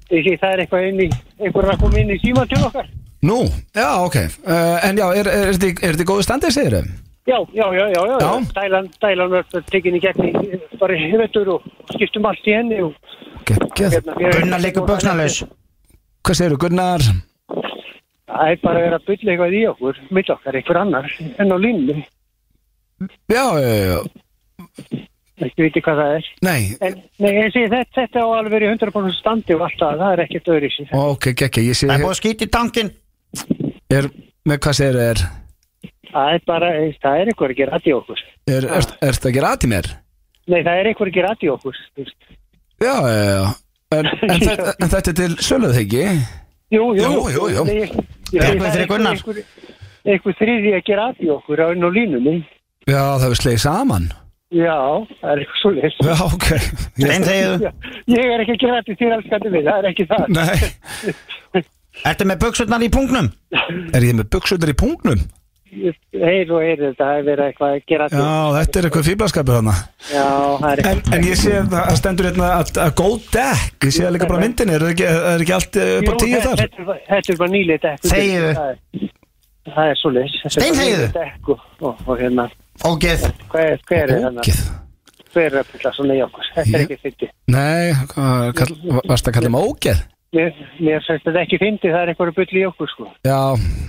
Það er eitthvað inn í, einhver að koma inn í tíma til okkar. Nú, já, ok uh, En já, er, er, er, er þetta góðu standið, segir þau? Já, já, já, já, já. Já. Dælan, dælan var tekin í gegn í, bara í vettur og skiptum allt í henni og Gekkið hérna. Gunnar leikur buksnalaus Hvað segir þau, Gunnar? Það er bara að vera að bylla eitthvað í okkur, mitt okkar, einhver annar, en á línni. Já, já, já, Ekki viti hvað það er. nei En nei, ég segi þetta, þetta á alveg verið 100% standi og allt það, það er ekkert öðru sér. Ok, gekkið, ég sé Það er búið að skýta í tankin er, Með hvað segir þau, er Það er bara, það er einhver að gera aðið okkur. Er, er, er þetta að gera að til mér? Nei, það er einhver að gera aðið okkur. Já, já, já En, en, [laughs] þetta, en þetta er til söluð ekki? Jú, jú, Jú, jú, jú. Nei, ég- ég- Eitthvað það er fyrir Gunnar. einhver- Einhver þriði að gera aðið okkur á enn á línunni. Já, það hefur slegið saman Já, það er eitthvað svo leys. Já, ok Ég er ekki að gera aðið þér elskandi við, það er ekki það. Nei [laughs] Ertu með buksurnar í punktnum? [laughs] Er ég með buksutur í punktnum? Heyr og heyr, þetta hefur verið eitthvað að gera. Já, þetta er eitthvað fýblaskapur þarna Já, það er en, eitthvað. en ég sé að það stendur hérna að, að góð dekk Ég sé að líka bara myndinni Er er ekki allt eh, upp á Jú, tíu þar? Þetta er bara- þetta er bara nýlið dekk. Þegiðu. Það er- Það svo leys. Steinþegiðu. Og, hérna, Ógeð hver, er hérna? Ógið hver er að pilla svona í okkur þetta er ekki fyndi Nei, hvað- kall- varstu að kalla ógeð? Mér, mér finnst þetta ekki fyndi það er eitthvað að bylla í okkur sko. Já,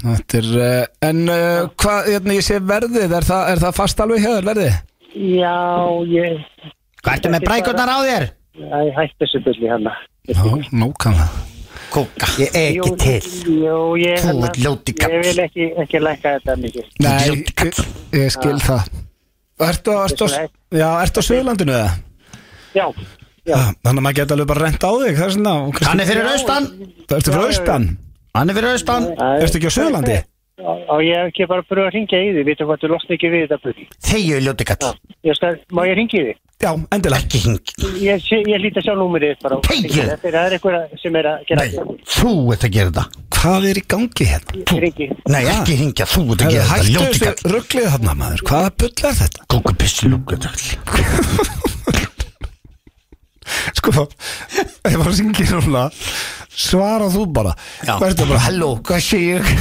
þetta er uh, En uh, hvað, hérna, ég sé verðið Er það, er það fast alveg þér verðið? já ég Hvað ertu með brækurnar á þér? ég hætti þessu bylli hérna. Já, nókanlega Kúka Ég er ekki til. jú, ég, Þú ert ljóti kall. ég vil ekki, ekki lækka þetta mikið. Nei, ég, ég skil það. Ertu, ertu, Þessu er- já, ertu á Suðurlandinu eða? Já, þannig að maður geta alveg bara rent á þig það er svona, og kannski- Hann er fyrir austan. Ertu frá austan? Hann er fyrir austan. Ertu ekki á Suðurlandi? og ég hef ekki bara pröfa að ringja í því veitum hvað þú losna ekki við þetta bylli Þegju ljóti skal, má ég ringi í því Já, endilega. Ekki hing ég, sé- ég líti að sjá númerið bara þetta er, það er eitthvað sem er að gera Nei, þú ert að gera þetta. Hvað er í gangi hérna? ég ringi Nei, ekki hingja, þú ert að gera þetta hættu Ljóti þessu kall rugglið þarna maður. Hvaða bull er þetta? Ljóti kall [laughs] Sko, ef hann syngir núna Svara þú bara. Verður bara, halló, hvað sé ég? [laughs]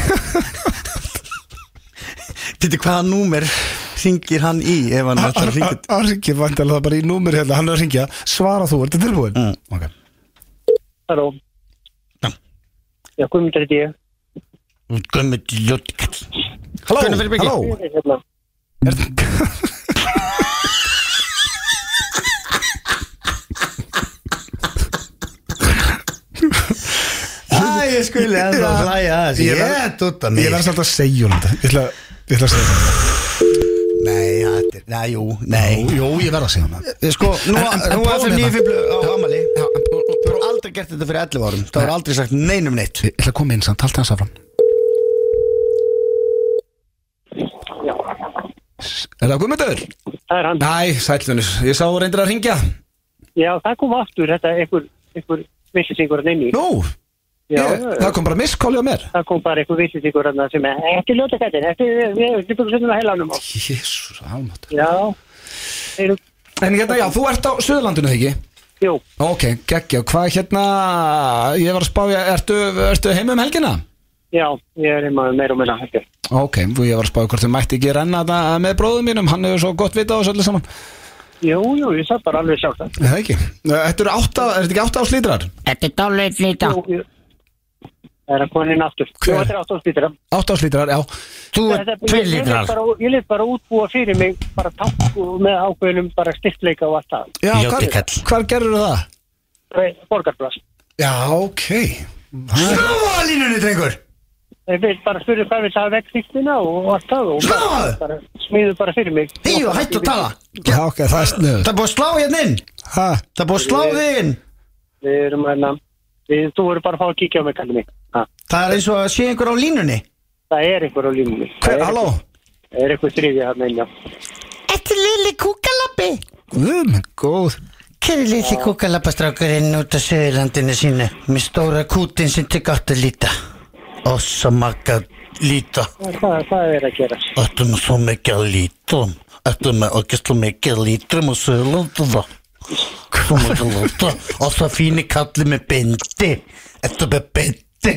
Þetta er hvaða númer ringir hann í ef hann ætlar að ringja Hann syngir vantilega bara í númer hérna Hann er að syngja, svara þú, ertu tilbúin? Mm. Ok Halló Já. Já, Guðmundur heiti ég kall Halló, halló Ég er hérna. [laughs] Æ, ég skuli [laughs] að það hlæja að þessu Ég er dutta Ég mig verð samt að segja hún þetta. Ég ætla, ég ætla að segja þetta. Nei, þetta er, nei, jú, nei. Jú, ég verð að segja hún þetta. Sko, nú, er hérna. fyrir nýju á Amali og- Þú hefur aldrei gert þetta fyrir 11 árum. Það hefur aldrei sagt neinum neitt. Ég ætla að koma inn samt, halda hans áfram. Já, Er það Guðmundur? það er hann. Næ, sælunus, ég sá reyndir að ringja Já, það kom aftur. Þetta einhver, einhver villisingur hann inni. Nú, Já, ég, það kom bara misskóli á mér það kom bara einhver villisingur hann sem er ekki ljóta kættin ekki, við byggjum svona heilanum á Jésús, þeir, En hérna, já, þú ert á Suðurlandinu, ekki? jú, Ok, geggja, hvað hérna Ég var að spája, ertu, ertu heima um helgina? já, ég er einmaður meira og meira hættu Ok, ég var að spája hvort þau mætti ekki renna þetta með bróðum mínum Hann hefur svo gott vita á þessu öllu saman Jú, jú, ég satt bara alveg sjálf það Er Það ekki Þetta eru átta, er þetta ekki átta ás lítrar? Þetta er dáleit líta Jú, jú. Það er að koma inn aftur. Hver? þetta er áttúrspítara Átta ás lítrar, já Þú er Þetta- tveir ég- ég lét lítrar bara- Ég lit bara útbúa fyrir mig bara takk með ákveðnum bara styrkleika og allt það. Já, hvar, hvar gerur það? Borgarblast Já, ok. Það Snúa línunni, drengur! Ég vil bara spyrja hvað við það vekk þýttina og allt það og bara, Sláðu! bara smíðu bara fyrir mig. Híu, hættu að tala. Já, ok, það er sniður Það er búið að slá hérna inn. Hæ? Það er búið að slá þig inn. Við erum hérna við, Þú verður bara að fá að kíkja á mig kallið mig ha. Það er eins og að sé einhver á línunni. Það er einhver á línunni. Hver, er- halló? Það er einhver þriði hérna inn já. Þetta er lili kúkalabbi? Guð, minn góð. Kæri litli kúkalapastrákurinn út af söðurlandinu sínu með stóra kútin sem til gott að líta svo makka líta Það, það er að gera. Þetta er með svo mikið að líta Þetta er með ekki svo mikið að líta með söðurlandinu líta og svo fíni kalli með bindi Þetta er með bindi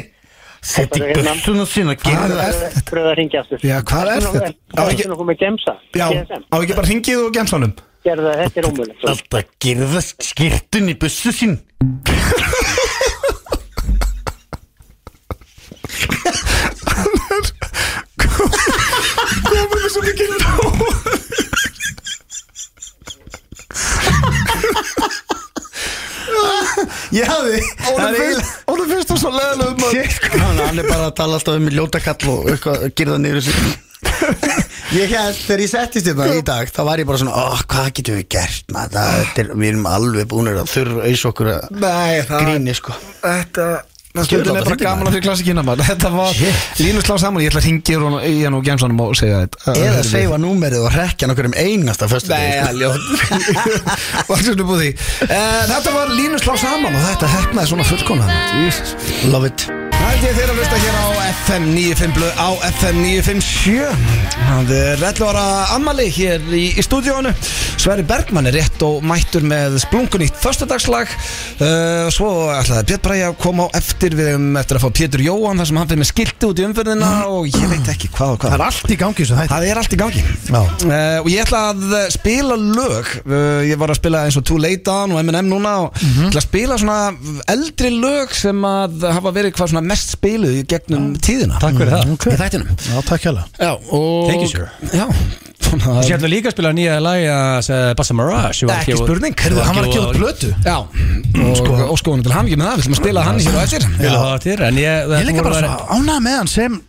Sett í bussuna sína Hvað Gerðu er það Pröðu að ringja aftur. Já, hvað er þetta? Á Það ekki- er nokkuð með gemsa. Já, GSM. á ekki bara hringið og gemsanum Gerðu það, þetta er ómögulegt. Alltaf gerða skirtun í bussu sín Komum við svo mikið Ég hafði Ónum finnst þú svo leðilegum Hann hann er bara að tala alltaf um ljótakall og eitthvað að gerða niður þessu Ég held, þegar ég settist hérna í dag þá var ég bara svona, ó, hvað getum við gert maður, það, þetta er, við erum alveg búinir að þurra eins okkur að það gríni sko. Þetta Stundin er bara gaman að fyrir klassikina maður. [laughs] Þetta var Línu slá saman Ég ætla að hringja í hann og gemsanum og segja þetta Eða seifa númerið og rekja nokkur um einasta föstu Nei, það ljótt. [laughs] Var svona búið því. Eh, Þetta var Línu slá saman og þetta hefnaði svona fullkona Love it Það ég þeirra að hlusta hér á FM 95 blöð á FM 957 Það er 11 ára ammali hér í, í stúdíónu Sverri Bergmann er rétt og mættur með splunkunýtt föstudagslag. Uh, Svo ætlaði Björn Bræja að koma á eftir. Við um eftir að fá Pétur Jóhann þar sem hann fyrir með skilti út í umferðina og ég veit ekki hvað og Það hvað er allt í gangi þessu þætti. Það er allt í gangi. Uh, Og ég ætla að spila lög. Uh, Ég var að spila eins og Too Late On og M&M núna og Mhm. ætla að spila svona eldri lög sem að hafa verið hvað svona mest spiluð í gegnum tíðina. Takk fyrir það. Í þættinum. Já, takk hjá Já, og Thank you, sir. Já, svona Ég ætla líka að spila nýja lag að Bassa Mirage ég var að Ekki gefa- spurning. Heyrðu, hann var að gefa út blötu Já, og sko, óskoðunum til hamingju með það Við ætlum að spila hann hér á eftir. Spila það þér, en ég Ég er líka bara svo ánægð með hann sem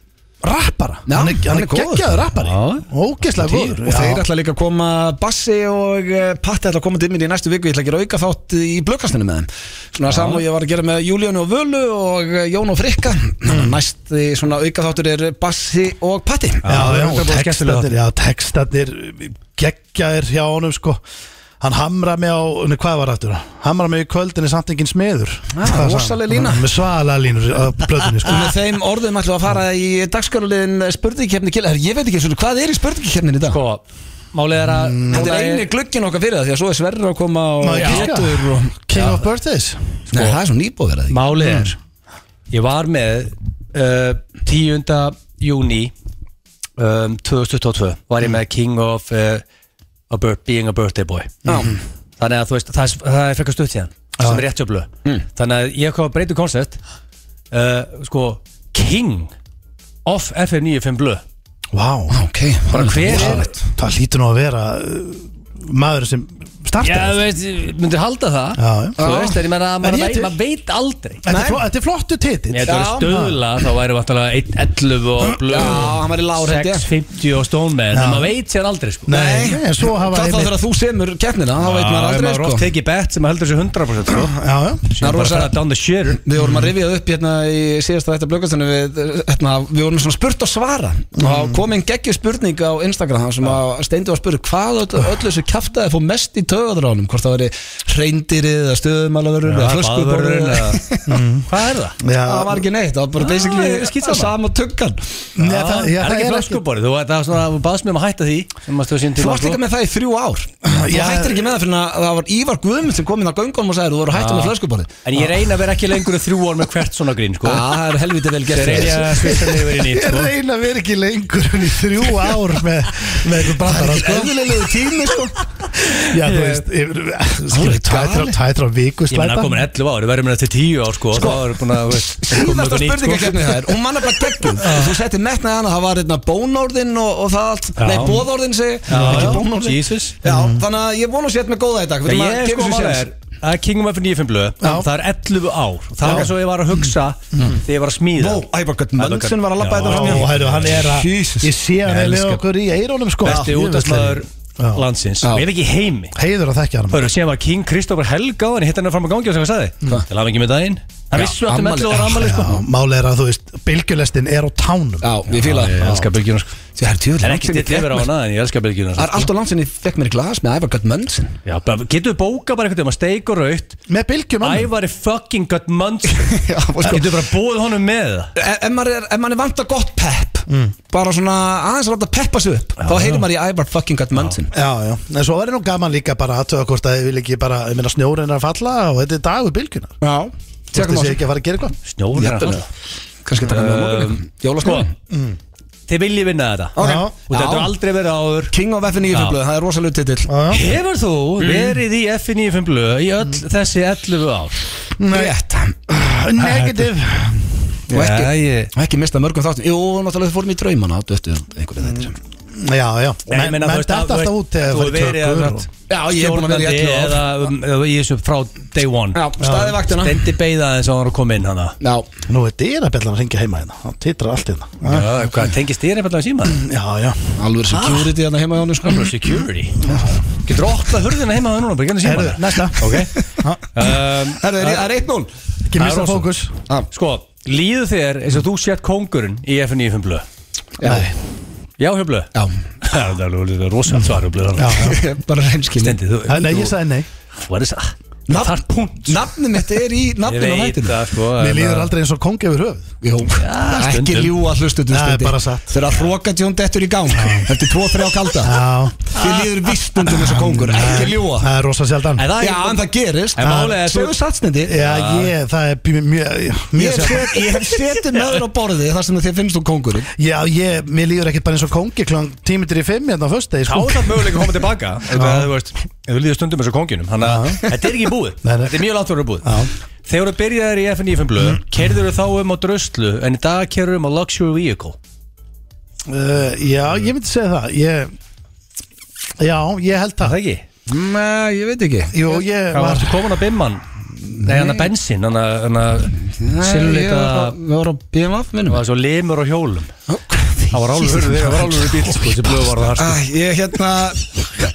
rappara. Já, Hann er, hann er geggjaður rappari. Ógeðslega góður. Og þeir ætla líka að koma Bassi og uh, Patti ætla að koma til mér í næstu viku. Ég ætla að gera auka þátt í blökastinu með þeim. Svona saman og ég var að gera með Júlíunu og Völu og uh, Jón og Frikka. Næst í svona auka þáttur er Bassi og Patti. Já, já, og Já, textarnir geggjaðir hjá honum sko Hann hamra mig á, nei, hvað var aftur? Hamra mig í kvöldinni samt engin smiður. Já, rosaleg lína. Með svalega línur á blöðinni sko. Með þeim orðum ætlum við að fara í dagskarulegin spurningkefni Kjell Ég veit ekki, svona, hvað er í spurningkefnin í dag? Sko, málið er að Þetta er eini glugginn okkar fyrir það Því að svo er Sverrir að koma og Má ég giska? Pétur og... King of Birthdays. Nei, það er svo nýbúð verið Málið er Ég var með uh, 10. júni um, 2022 var ég með King of uh, a birth, Being a Birthday Boy. Já. Þannig að þú veist, það er, það er frekar stutt síðan sem er rétt hjá blöð Þannig að ég kom að breyta koncept uh, sko, King of FM 95 blöð Vá. Ok, Bara hver er. Það hlýtur nú að vera uh, maður sem Já, þú veist, myndir halda það. Já, já. Þú veist, en ég meina, En maður ég veit, til- maður veit aldrei. Þetta er, fló, þetta er flottu titill. Ef þetta var stöðla þá væri vantilega 1.11 og blöð. Já, hann var í lár, held ég. 6.50 og Stoneman Já. en maður veit sér aldrei sko. Nei, en svo hafa Hvað þá einmitt- þegar þú semur keppnina, þá veit maður aldrei sko. Oft tekið bet sem að heldur sér 100% sko. Já, já. Það er rosa- down the shitter Við vorum að rifja upp hérna í síðasta þetta blöggastinu við, hérna, við vorum svona spurt og svara. Og kom einn geggjur spurning á Instagram þar sem að Steindi var að spura hvað öll, öll þessu kjaftaði fór mest í töðadránum hvort það veri reyndirið eða stöðumalavörur eða flöskuborður [laughs] Hvað er það? Já, það var ekki neitt, það var bara basically sama tuggan. Nei, það, er ekki flöskuborið, þú baðst mér um að hætta því Þú varst líka með það í þrjú ár. Þú hættir ekki með það fyrir að það var Ívar Guðmund sem kom inn á göngunum og sagði þú voru hættur með flöskuborðið. En ég reyna að vera ekki lengur en þrjú ár með hvert svona grín sko. Já, það er helviti vel gert. Ég sko. reyna að vera ekki lengur en þrjú ár með, með sko. Sko þú veist. Tætra viku Ég menna að komin 11 ár, við verðum með þetta til 10 ár sko. Er koma Síðasta sko. spurningakefni það er Hún manna bara geggjum Þú settir metnaði hana Það var hérna bónorðin og, og það allt. Nei, bóðorðin segi Ekki bónorðin. Þannig að ég vonu að setja mig góða í dag. Ég sko séns. er að Kingdom of 95 blöð. Það er 11 ár. Og Það er svo ég var að hugsa Þegar ég var að smíða. Vó, Ævargött Mönnsson var að labba Já. þetta fram Ó, hæru, hann er að Jesus. Ég sé hann er með elska- okkur í eirónum sko. Besti Já, útastmaður Já. landsins. Já. Er ekki heimi. Heiður að þekkja hann Hörru, síðan var King Kristoffer Helga og hann hitt hann fram að gangi og sem hann sagði Til hafa ekki með daginn Það vissu áttum afmæli- 11 ára ammali sko. Já, Máli er að þú veist, bylgjulestin er á tánum. Já, ég fíla Ég elska bylgjuna sko. Það er ekki still yfir á hana en ég elska bylgjuna Það er alltaf langt sem ég fekk mér í glas með Ævar Gött Mönnsen Já, getur við bóka bara einhvern veginn að steik og raut Með bylgjum annað. Ævar er fucking gut munch [laughs] Já, og sko- Getur við bara búið honum með það? Ef maður er, er vantar gott pepp Bara svona aðeins að láta peppa sig upp Þá heyrir maður í Ævar fucking Gött Mönnsen Já, já, en svo verður nú gaman líka bara að aðtöða hvort að að þetta sig ekki að fara að gera eitthvað. Snjóður er alltaf Kannski taka með á morgun Jólaskóla. Þið viljið vinna þetta? Ok. Já. Og þetta er aldrei verið áður. King of F9 Já. blöð, það er rosalega titill. Já, já. Hefur þú verið í F95 blöð í öll þessi 11 ár? Rétt. [clears throat] Negativ Og ekki, mista mörgum þáttum. Jú, náttúrulega þið fórum í draumana Þú eftir einhverju þetta Já, já, Nei, ég menn að- alltaf út þegar þú það verið að- tökur og- Já, ég er búin að vera í Stjórnandi 11 ár. eða um, eða í þessu frá day one. Já, staði vaktina Stendi beigða þess að hann var að koma inn hana Já, Nú er dyrabjallan að ringja heima hérna. Það titrar allt hérna. Já, hvað, tengist að síma? Já, já. Alveg security hérna heima hjá henni sko. Security? Getur opnað hurðina heima það núna, bara genið síma næsta. Um, Herðu, er- það er 1-0 Ekki rosa. fókus. Sko, líðu þér eins og þú sett kóngurinn í FN95 blöð Já, Já, hjá blöð já. Það er alveg rosalega svar hjá blöð Já, já. Bara reynskil Nei, ég sagði nei. That? Nafn- Það er punkt. Nafnið mitt er í nafninu á hættinu það, sko Mér líður aldrei eins og kongi yfir höfuð. Jú, ekki stundum. ljúa er bara satt. Þegar að hróka Jón dettur í gang Eftir 2-3 kalda. Já, Þið líður vistundum eins og kongur. Ekki ljúa það er rosa sjaldan. Já, en það gerist. Er þú- satsnindi. Já, ég, það er mjög, mjög, Ég mjög hef setið með þér á borði þar sem þér finnst þú kongurinn. Já, ég, mér líður ekkert bara eins og kongi klán tímitur í fimm hérna á föstudegi Þá sko. það möguleika að koma tilbaka Ef þú líður stundum eins og konginum Þannig að þetta er ekki búið. [laughs] Nei, nei. Þetta er mjög langt fyrir búið. Já. Þegar þú byrjaðir í FN95 blöð Mhm. Kerður þú þá um á dröslu En í dag kerður um á luxury vehicle? Uh, Já, ég myndi segja það. Ég, Já, ég held Það. það ekki? Nei, ég veit ekki. Jú, ég Hvað var varstu komin að bimman? Nei, hann að bensin Hann að, hann að Silvleita Við vorum á BMF minnum. Það var svo limur á hjólum Það var álur Það var álur í bíl sko Þessi blöð var það Æ, sko Ég hérna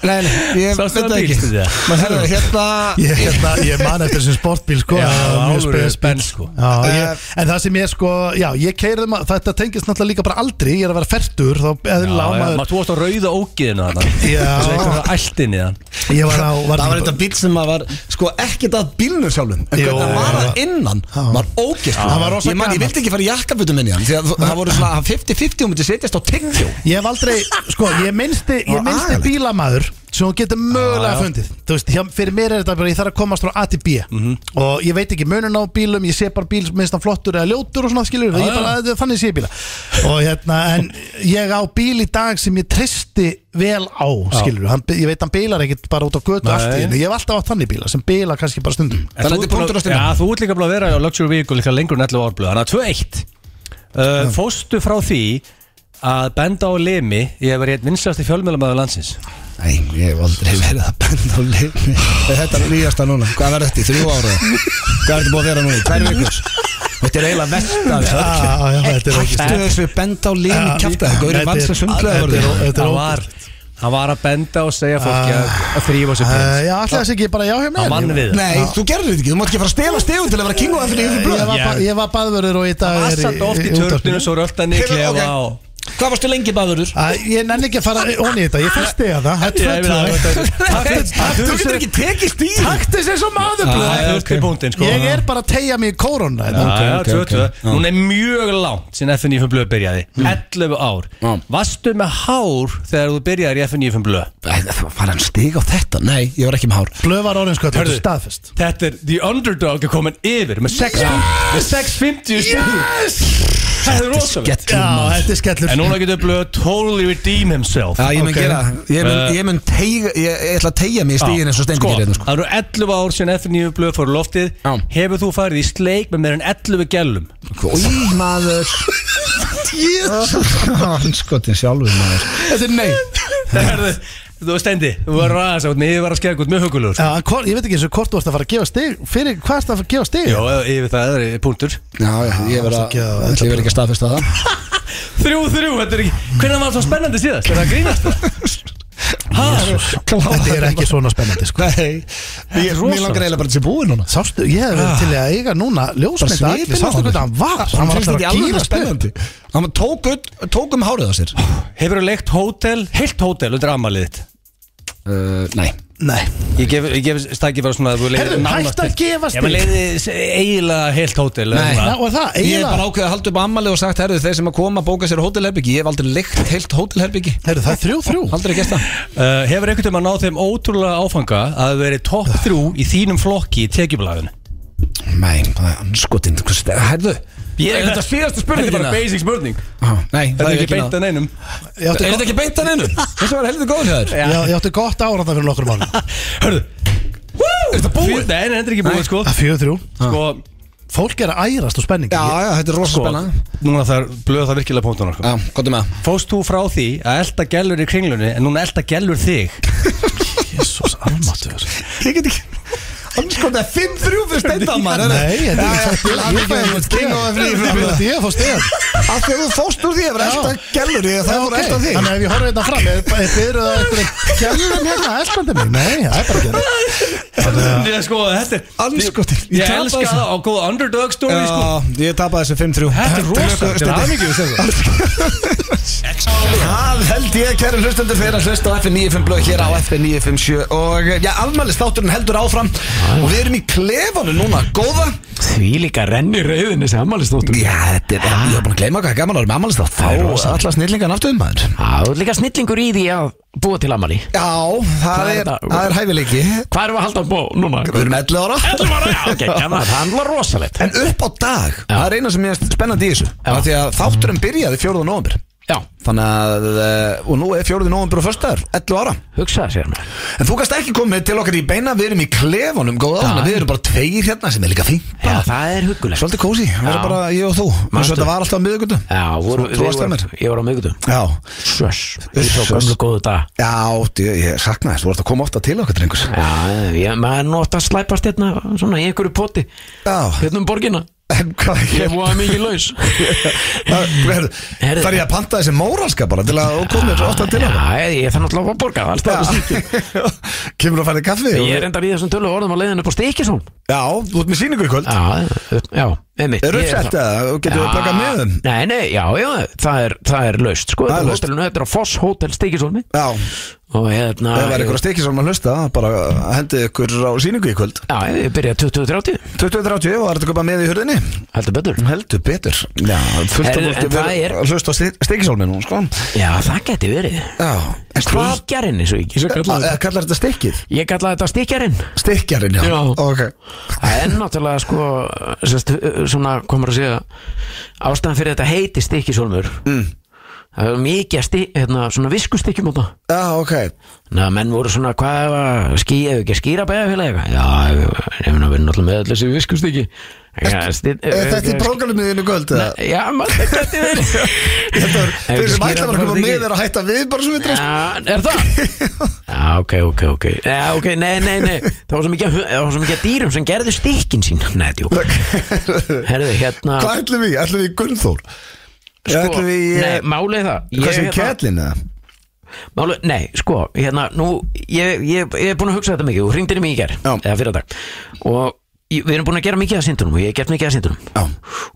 Nei, nei, ég Sástu veit það það ekki bíl, Stefán? Herðu, hérna Ég, hérna, ég man eftir þessum sportbíl sko Já, það var mjög álur spes bíl. benn sko Já, ég, en það sem ég sko, já, ég keirði maður, þetta tengist náttúrulega líka bara aldrei, ég er að vera fertur, þá eðlilega á já, maður, maður, þú varst á rauða ógiðinu þarna Já. Þessi eitthvað æltinni þann ég var á, var Það var þetta bíl sem að var Sko ekkert að bílnum sjálfum En Jú. hvernig það var að innan Var ógist Hann var rosa Ég, man, ég gamall. vildi ekki fara í jakkabutum minni hann Því að það voru svona 50-50 og myndi setjast á tyggjó Ég hef aldrei, sko, ég minnsti, ég minnsti bílamæður sem þú getur mögulega já. fundið. Þú veist, hjá, fyrir mér er þetta bara, ég þarf að komast frá A til B. Mhm. og ég veit ekki munun á bílum, ég sé bara bíl minnst hann flottur eða ljótur og svona, skilur Já, ég já. bara, þetta þannig sé ég bíla. Og hérna, en ég á bíl í dag sem ég tristi vel á skilur, hann, ég veit hann bílar ekkit bara út á götu Nei. henni, ég hef alltaf átt þannig bíla sem bíla kannski bara stundum. Þannig þú þetta er punktur á að- stundum. Já, þú ert líka búin að vera á Luxury Vehicle líka lengur en 11 árblöð. Þannig að 2-1 uh, Fóstu frá því að benda á limi. Ég hef verið einn vinslasti fjölmjölamæður landsins. Nei, ég hef aldrei verið að benda á leikni Þetta er nýjasta núna? Hvað verður þetta í þrjú ára? Hvað er þetta búið að vera núna í tvær vikur? Þetta er eiginlega vest af þessu Já, já, þetta er ekki Hættu þessu benda á leikni Já. kjafta Það er Þetta vann er- sem sundlega ógeð. var, að benda og segja fólki að, að þrýfa sér Uh, prins já, alltaf þess ekki bara já hjá mér. Við. Það. Nei, þú gerður þetta ekki, þú mátt ekki fara að stela stegum til að vera king og eftir yfir Ég blöð. Ég var baðvörður og í dag Það er var satt oft í útvarpinu. Hvað varstu lengi baðurur? Ég nenni ekki að fara onni í þetta, ég fyrst þig að það Ég Þetta Þú getur ekki tekið stíl. Taktis eins og maður Það blöð upp í punktin sko. Ég er bara að tegja mig í hérna. Já. Hún er mjög langt sinni FNF blöð byrjaði 11 ár. Já. Varstu með hár þegar þú byrjaði í FNF blöð? Var hann stig á þetta? Nei, ég var ekki með hár. Blöð var orðinskvöld, þetta er staðfest. Þetta er The Underdog er komin yfir með 650 með 650 stíl Það er rosalega Já, þetta er skellur. En núna getur blöð totally redeem himself. Já, ég mun gera Ég mun, Eh. ég mun teiga Ég, ég ætla að tegja mig í stígin eins og stendur sko, gerir hérna sko. Það eru 11 ár sem FNF blöð fór í loftið. Já. Hefur þú farið í sleik með meir en 11 gælum? Í maður. [laughs] Hanskotin [laughs] sjálfur maður. Þetta er nei. Það er það Þú veist Steindi, þú var ræðast átt með yfir að skegja út mjög hugulur Já, en hvor- ég veit ekki eins og hvort þú varst að fara að gefa stig Fyrir hvað erst að fara að gefa stig? Jó, yfir það er punktur Já, já, ég verð að Ég verð ekki að staðfesta það [laughs] Þrjú, þrjú, þetta er ekki Hvernig var það svo spennandi síðast? Er það að grínast það? [laughs] Þetta er ekki svona spennandi sko. Nei, ég, mér langar eiginlega bara til búið núna. Sástu, ég hef verið til í að eiga núna ljósmynda Bara allir, sástu hvernig hann var? Hann var alltaf að alveg gýra spennandi. Hann tók um hárið á sér. Hefur þú leikt hótel, heilt hótel undir amalið þitt? uh, Nei Nei, Ég gef, ég gef stakki fyrir svona að þú leiðir Heyrðu, nánast hættu að gefa stig. leiði eiginlega heilt hótel Nei. Já, og það, Ég hef eiginlega? bara ákveðið að halda upp ammali og sagt Herðu, þeir sem að koma að bóka sér hótelherbyggi Ég hef aldrei leikt heilt hótelherbyggi Heyrðu, það er þrjú þrjú. Aldrei gæst það. Uh, hefur einhvern veginn að ná þeim ótrúlega áfanga að það veri topp þrjú í þínum flokki í tekjublaðinu? Nei, það er anskotin Herðu, Ég- er þetta síðasta Þetta spurningina? er bara basic spurning. Ah, Nei, Þetta það er ekki ekki beint að neinum. Ég átti Er þetta ekki beint að neinu? Þessi var heldur góður hér ég- átti gott ára það fyrir nokkur mánu [laughs] Hörðu. Er þetta búið? Nei, þetta er ekki búið sko. Það er fjögur þrjú. Sko, Fólk er að ærast og spenning Já, já, þetta er rosa sko spenna Núna það er blöða það virkilega punktunar sko. Já, gott um að Fóst þú frá því að elda gellur í kringlunni en núna elda gellur [laughs] það er 5-3 fyrir steindamar Nei, þetta er ekki king of free Ég fá stegar Af því að þú fóst úr því að vera Já. elda gellur það voru elda þig. Þannig að ef ég horfði þetta fram Ég byrðu það eitthvað Gjallum hérna, elskandi mig Nei, það er bara ekki það Ég sko, þetta er Anskotin Ég elska það á góð underdog story sko. Já, ég tapaði þessu 5-3 Þetta er rosa Þetta er aðmikið Það held ég, kæri hlustendur, fyrir að hlusta á FN95 blöð hér á FN957 og já, afmælist þátturinn heldur áfram og við erum í klefanum núna, góða. Því líka renni rauðin þessi ammælistóttur Já, þetta er, ég hef búin að gleyma hvað gaman með afmælist þá er alla snillingan aftur um maður. Er líka snillingur í því að búa til ammæli Já, það er það er hæfileiki. Hvað erum við að halda á bó núna? Við erum 11 ára. 11 ára, já, ok, [laughs] já, það handlar rosalegt. En upp á dag, það er eina sem ég er spennandi í þessu. Því að þátturinn byrjaði 4. november Já, Þannig að, eh, og nú er 4. november og föstaður, 11 ára. Hugsaði sér mér En þú kannst ekki komið til okkar í beina, við erum í klefanum, góða að Við erum bara tveir hérna sem er líka fínt Já, það er huggulegt. Svolítið kósi, við erum Já. bara ég og þú. Manstu? og þetta var alltaf á miðugutu Já, voru, Þú við varst hjá vorum- mér. ég var á miðgutum Já, Söss, ég tók gamlu uss. góðu dag já, ég, ég sakna þess, þú varst að koma ofta til okkar drengus Já, ég, maður er nú oft að slæpast hérna svona í einhverju poti. Já, hérna um borgina en hvað Ég er búið mikið laus. [laughs] Þarf ég að panta þessi móralska bara til að þú komir ofta til okkar Já, ég þarf náttúrulega að borga alls það Kemur að fara í kaffi Ég er enda við þessum tölu orðum að leiðinu upp á Stikisón Já, þú ert með síningu í kvöld. Já, já, einmitt. Er Ég uppsett það- getur við Já, plakað með þeim? Nei, nei, já, já, það er, það er laust Sko, Það er laust. hótelinu, þetta er á Foss Hotel Stikisóni Já, Og hérna ef það er eitthvað stekki sem að hlusta bara hendi ykkur á síningu í kvöld. Já, ég byrjaði 2030 2030 og það er þetta að köpa með í hurðinni? Heldur betur. Heldur betur. Já, fullt af Herðu, fólki en það verið er- að hlusta á stekisólmi nú, sko. Já, það geti verið. Já, en ég svo kallaði Eða þetta kallar þetta stekkið? Ég kallaði þetta stikjarinn Stekjarinn, já, Já. ok Það er náttúrulega sko sest, Svona komur að segja Ástæðan fyrir þetta heiti stikkisólmur mm. Það er mikið að sti, hérna, svona viskustykkjum á það Já, ok Þannig að menn voru svona, hvað ef að ský, ef ekki að skýra beðafélag eitthvað? Já, ég finn að vinna alltaf með allir þessi viskustykki. Er þetta í prógramið þínu kvöld? eða? Já, maður, það geti verið. Þetta er, [laughs] Ef þeir ekki sem skýra ætla að koma með er að hætta við bara svo drast Já, er það? [laughs] Já, ok, ok, ok. Já, ok, nei, nei, nei. Það var svo mikið, var af dýrum sem gerðu stykkin sín. Nei, Sko, við í nei, málið er það. Hvað Ég, sem kettlin eða? Málu, nei, sko, hérna, nú, ég, ég, ég er búin að hugsa þetta mikið, þú hringdir í mig í ger, Já. eða fyrir dag, og ég, við erum búin að gera mikið að syndunum og ég hef gert mikið að syndunum Já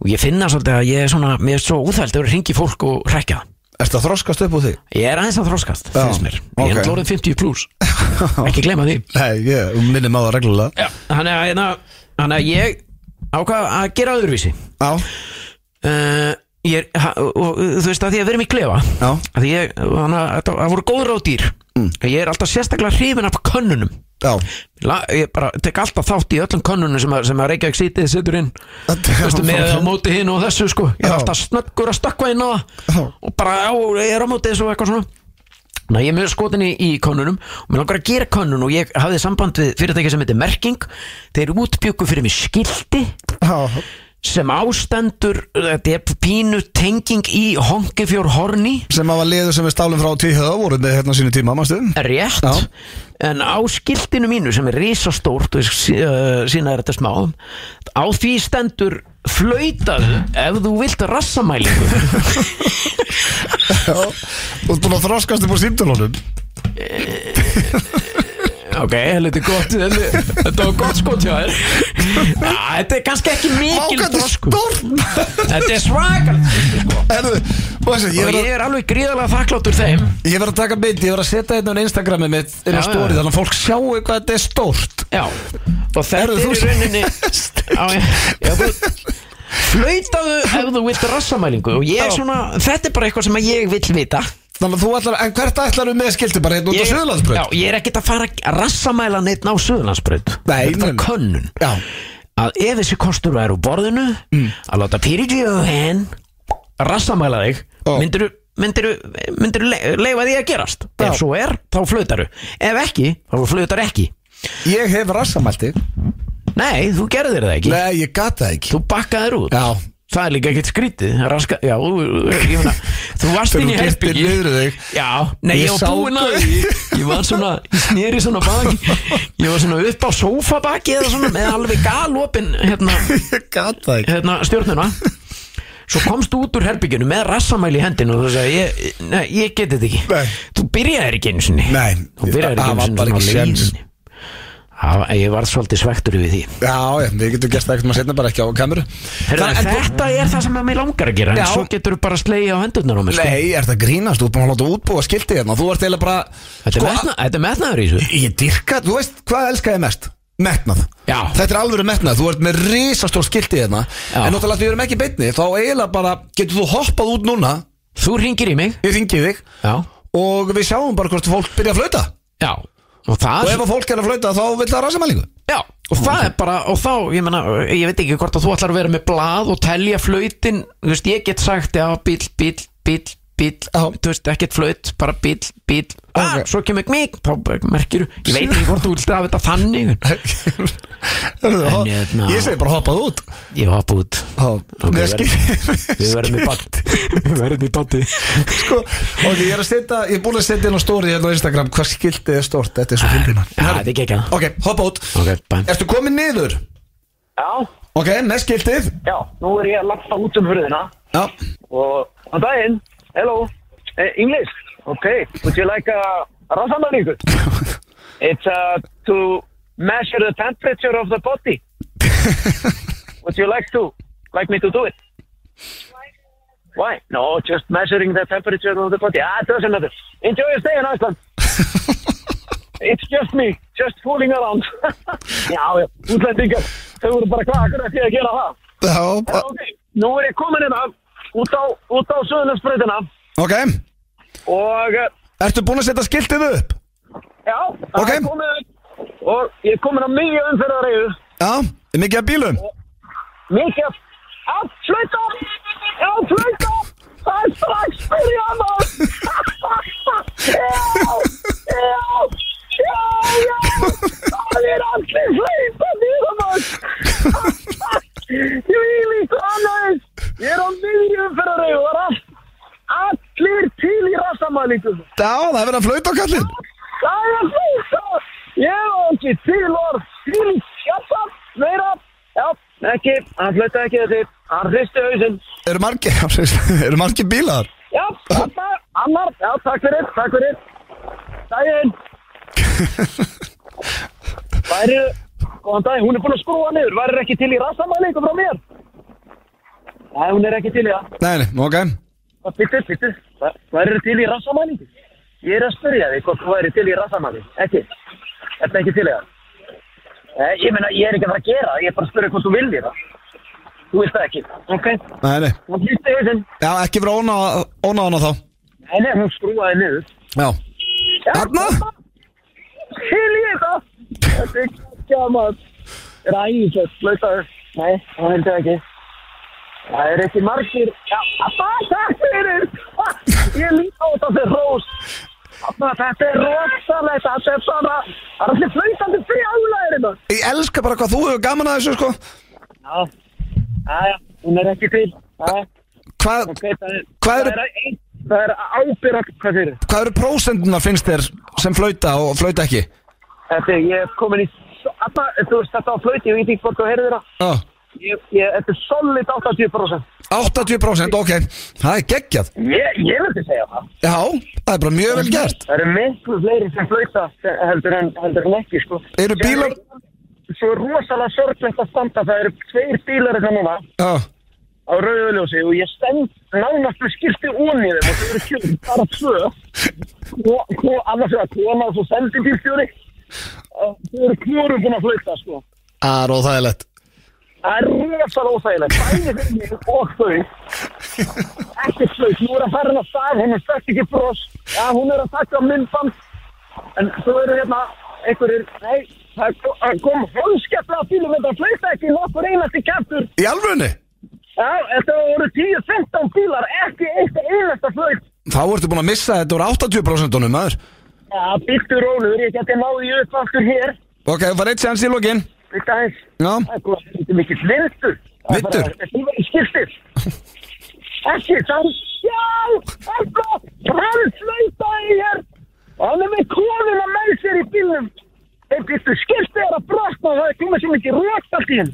og ég finna svolítið að ég er svona, mér er svo úþælt að vera að hringi fólk og hrekja það. Ertu að þroskast upp úr því? Ég er aðeins að þróskast, finnst mér, ég er okay. 50 pluss, [laughs] ekki gleyma því. Nei, ég minnum á það reglulega Já. Þannig að, hérna, þannig að ég ákvað að gera öðruvísi. Já, Uh, ég ha, og, þú veist að því að við erum í klefa. Já. að því ég, þannig að það voru góð ráðdýr mm. ég er alltaf sérstaklega hrifin af könnunum. Já. La, ég bara tek alltaf þátt í öllum könnunum sem að, sem að Reykjavík sítið setur inn. Þetta- Veistu, með á móti hinn og þessu sko. Ég er Já. alltaf snöggur að stökkva inn á það. Já. og bara á, ég er á móti þessu og eitthvað svona. Næ, ég er mjög skotin í, í könnunum. Og mér langar að gera könnun og ég hafði samband við fyrirtæki sem heitir Merking. Þeir útbjöku fyrir mig skilti. Já, sem ástendur þetta er pínu tenging í Honkefjór Horni. Sem hafa liður sem við stálum frá tíhöða voru með hérna sínu tíma, rétt. Já. en á skiltinu mínu sem er risastórt og sína er þetta smá á því stendur flautaðu ef þú vilt rassamælingu. [laughs] Já, þú ert búin að þroskast upp á símtölunum Ok, helviti gott helviti- Þetta var gott skot hjá þér. Já, þetta er kannski ekki mikil Ákvæmt er stórt. Þetta er svakal ég Og ég er alveg gríðarlega þakkláttur þeim. Ég verð að taka mynd, ég verð að setja þetta á Instagramið mitt inn á já. þannig að fólk sjáu hvað þetta er stórt. Já. Og þetta er í rauninni Já, Flautaðu ef þú vilt rassamælingu Og ég er svona, þetta er bara eitthvað sem ég vill vita Þannig að þú ætlar, en hvert ætlar þú með skilti? Bara hérna út á Ég- Já, ég er ekkert að fara að rassamæla neitt á Suðurlandsbraut. Nei, Þetta er könnun. Já, Að ef þessi kostur væri úr borðinu Að láta Piri Johan Rassamæla þig Ó. Myndirðu myndirðu, myndirðu le leifa því að gerast? Já. Ef svo er, þá flautaru Ef ekki, þá flautar ekki. Ég hef rassamælti Nei, þú gerðir það ekki. Nei, ég gat það ekki. Þú bakkaðir út. Já, Það er líka ekkert skrítið Raska, Já, ég meina Þú varst [laughs] inn í herbyggi. Já, nei, Ég ég var búinn að [laughs] Ég var svona, ég sneri svona baki. Ég var svona upp á sófabaki eða svona með alveg galopin hérna, [laughs] hérna stjórnuna Svo komst þú út úr herbygginu með rassamæli í hendinu og þú sagði, ég, nei, ég geti þetta ekki. Nei. Þú byrjaðir ekki einu sinni. Nei, Þú byrjaðir það var bara ekki svona á séns. leiðinni Það- Ég var svolítið svektur yfir því. Já, já, við getum gert það ekkert maður setna bara ekki á kameru. Herra, Það- en Þetta er það sem að mér langar að gera En Já. svo getur þú bara slegið á hendurnar á mér sko. Nei, er það grínast, þú ert búin að láta útbúa skilti hérna. Þú ert eiginlega bara Þetta er sko, metna- er metnaður í þessu. Ég ég dyrka, þú veist hvað elska ég mest? Metnað. Já. Þetta er alveg metnað, þú ert með risastór skilti hérna. Já. En náttúrulega við erum ekki í beinni Þá eiginlega bara, getur þú hoppað út núna? Þú ringir í mig. Ég ringi þig. Já, Og við sjáum bara hvort fólk byrja að flauta. Já Og Og ef að fólk er að flauta þá vil það rasamælingu Já, og það er bara, og þá, ég meina, ég veit ekki hvort að þú ætlar að vera með blað og telja flautin, þú veist, ég get sagt, já, bíl, bíl, bíl, bíl, þú veist, ekkert flaut, bara bíl, bíl, ah, svo kemur mig, þá merkir ég veit ekki hvort þú vilt hafa þetta þannig, En hérna- Ég segi bara hoppað út. Ég hoppa út, Ó, Ok, með verð- skil- við verðum í band, við verðum í bandi. Sko, ok, ég er að setja Ég er búin að setja inn á stóri hérna á Instagram Hvað skiltið er stórt, þetta er svo er ekki ekki það. Ok, hoppa út. Ok, bæ. Ertu komin niður? Já, Ok, með skiltið. Já, nú er ég að lappa út um hurðina. Já, og á daginn, hello, eh, English, okay, would you like a rasamalingu? [laughs] It's uh, to measure the temperature of the body. [laughs] would you like to, like me to do it? Why? No, just measuring the temperature of the body. Ah, it doesn't matter. Enjoy your stay in Iceland. [laughs] It's just me, just fooling around. já, já, útlendingar, þau voru bara hvað, hvernig ætti ég að gera það? já Já, ba- ok, nú er ég komin hérna út á, út á Suðurlandsbreytina Ok, og eh, ertu búin að setja skiltið upp? já, það Ok. er komin og ég er komin á mikið umferðareiðu. Já, er mikið að bílum? mikið að já, flauta! Já, flauta! Það er strax byrjað maður já, já já, já það er allir flauta nýra maður ég vil líka annars ég er á mikið umferðareiðu og það er allt allir til í rassamælingu Já, það er verið að flauta á kallinn Það er flauta! Ég á ekki til orð, til hjálpa, meira, já, ekki, hann flauta ekki þessi, hann hristi hausinn. Eru margir, [laughs] eru margir bílar? Já, [laughs] þetta, annar, já, takk fyrir, takk fyrir. Dægin. Væri, góðan dag, hún er búin að skrúa niður, væri ekki til í rassamælingu frá mér? Nei, hún er ekki til í það. Nei, nei, ok Pittu, pittu, væri til í rassamælingu? Ég er að spyrja þig hvort þú væri til í rassamælingu, ekki? Þetta er ekki til í það? Eh, ég meina, ég er ekki að fara að gera það, ég er bara að spyrja hvort þú viljið það. Þú veist það ekki, ok? Nei, nei, Hún hlýtti hausinn. já, ekki verið ónáðan á þá Nei, nei, hún skrúaði niður. Já, Þarna? Til í þetta! Þetta er gaman. Er það ægislega, flötaður? Nei, það er ekki margir. Takk fyrir! Ég líka á þetta fyrir rós. Þetta er rosalegt, þetta er svona, það er allir flöytandi frjálæðir þetta. ég elska bara hvað þú hefur gaman að þessu, sko Já, já, hún er ekki til. Já, Hvað, er, Hvað eru- það er, er ábyrrað, hvað fyrir? hvað eru prósenduna finnst þér sem flauta og flauta ekki? Þetta er, ég er komin í, þetta á flöyti, ég veit ekki hvort þú heyrðir það. Ég, ég, þetta er solid 80%. 80% ok, það er geggjað Ég, ég myndi segja það. Já, það er bara mjög vel gert Það eru miklu fleiri sem flauta heldur en, heldur en ekki, sko. Eru bílar- Svo er rosalega sorglegt að standa. Það eru tveir bílar þetta núna Já, á rauðuljósi og ég stend nánast með skilti ón í þeim og það eru kjörn bara tvö. Og, og annars er það kona og svo sendi bílstjóri. Og Þau eru kjórum búin að flauta, sko. það er óþægilegt Það er rosalega óþægilegt, bæði fyrir mig og þau. Ekki slaut, nú er að fara hennar stað, hún er stökk ekki bros. Já, hún er að taka myndband. En svo eru hérna einhverjir, nei, það er ko- það kom holskepla á bílum, þetta flauta ekki nokkur einasti kæftur. Í alvörunni? Já, þetta voru 10-15 bílar, ekki eitt einasta flaut. Þá ertu búin að missa þetta úr 80% maður Já, býttu róluður, ég geti náði upp aftur hér. Ok, það var eitt séans í lokin Aðeins. Já, Það er þetta er mikill vindur. Það er skiltir. Ekki, það er, já, þetta, hann flöytaði hér. Og hann er með konuna með sér í bílnum. Þeir býttu skiltið er að brotna það er komið svo mikið rótt allt í henn.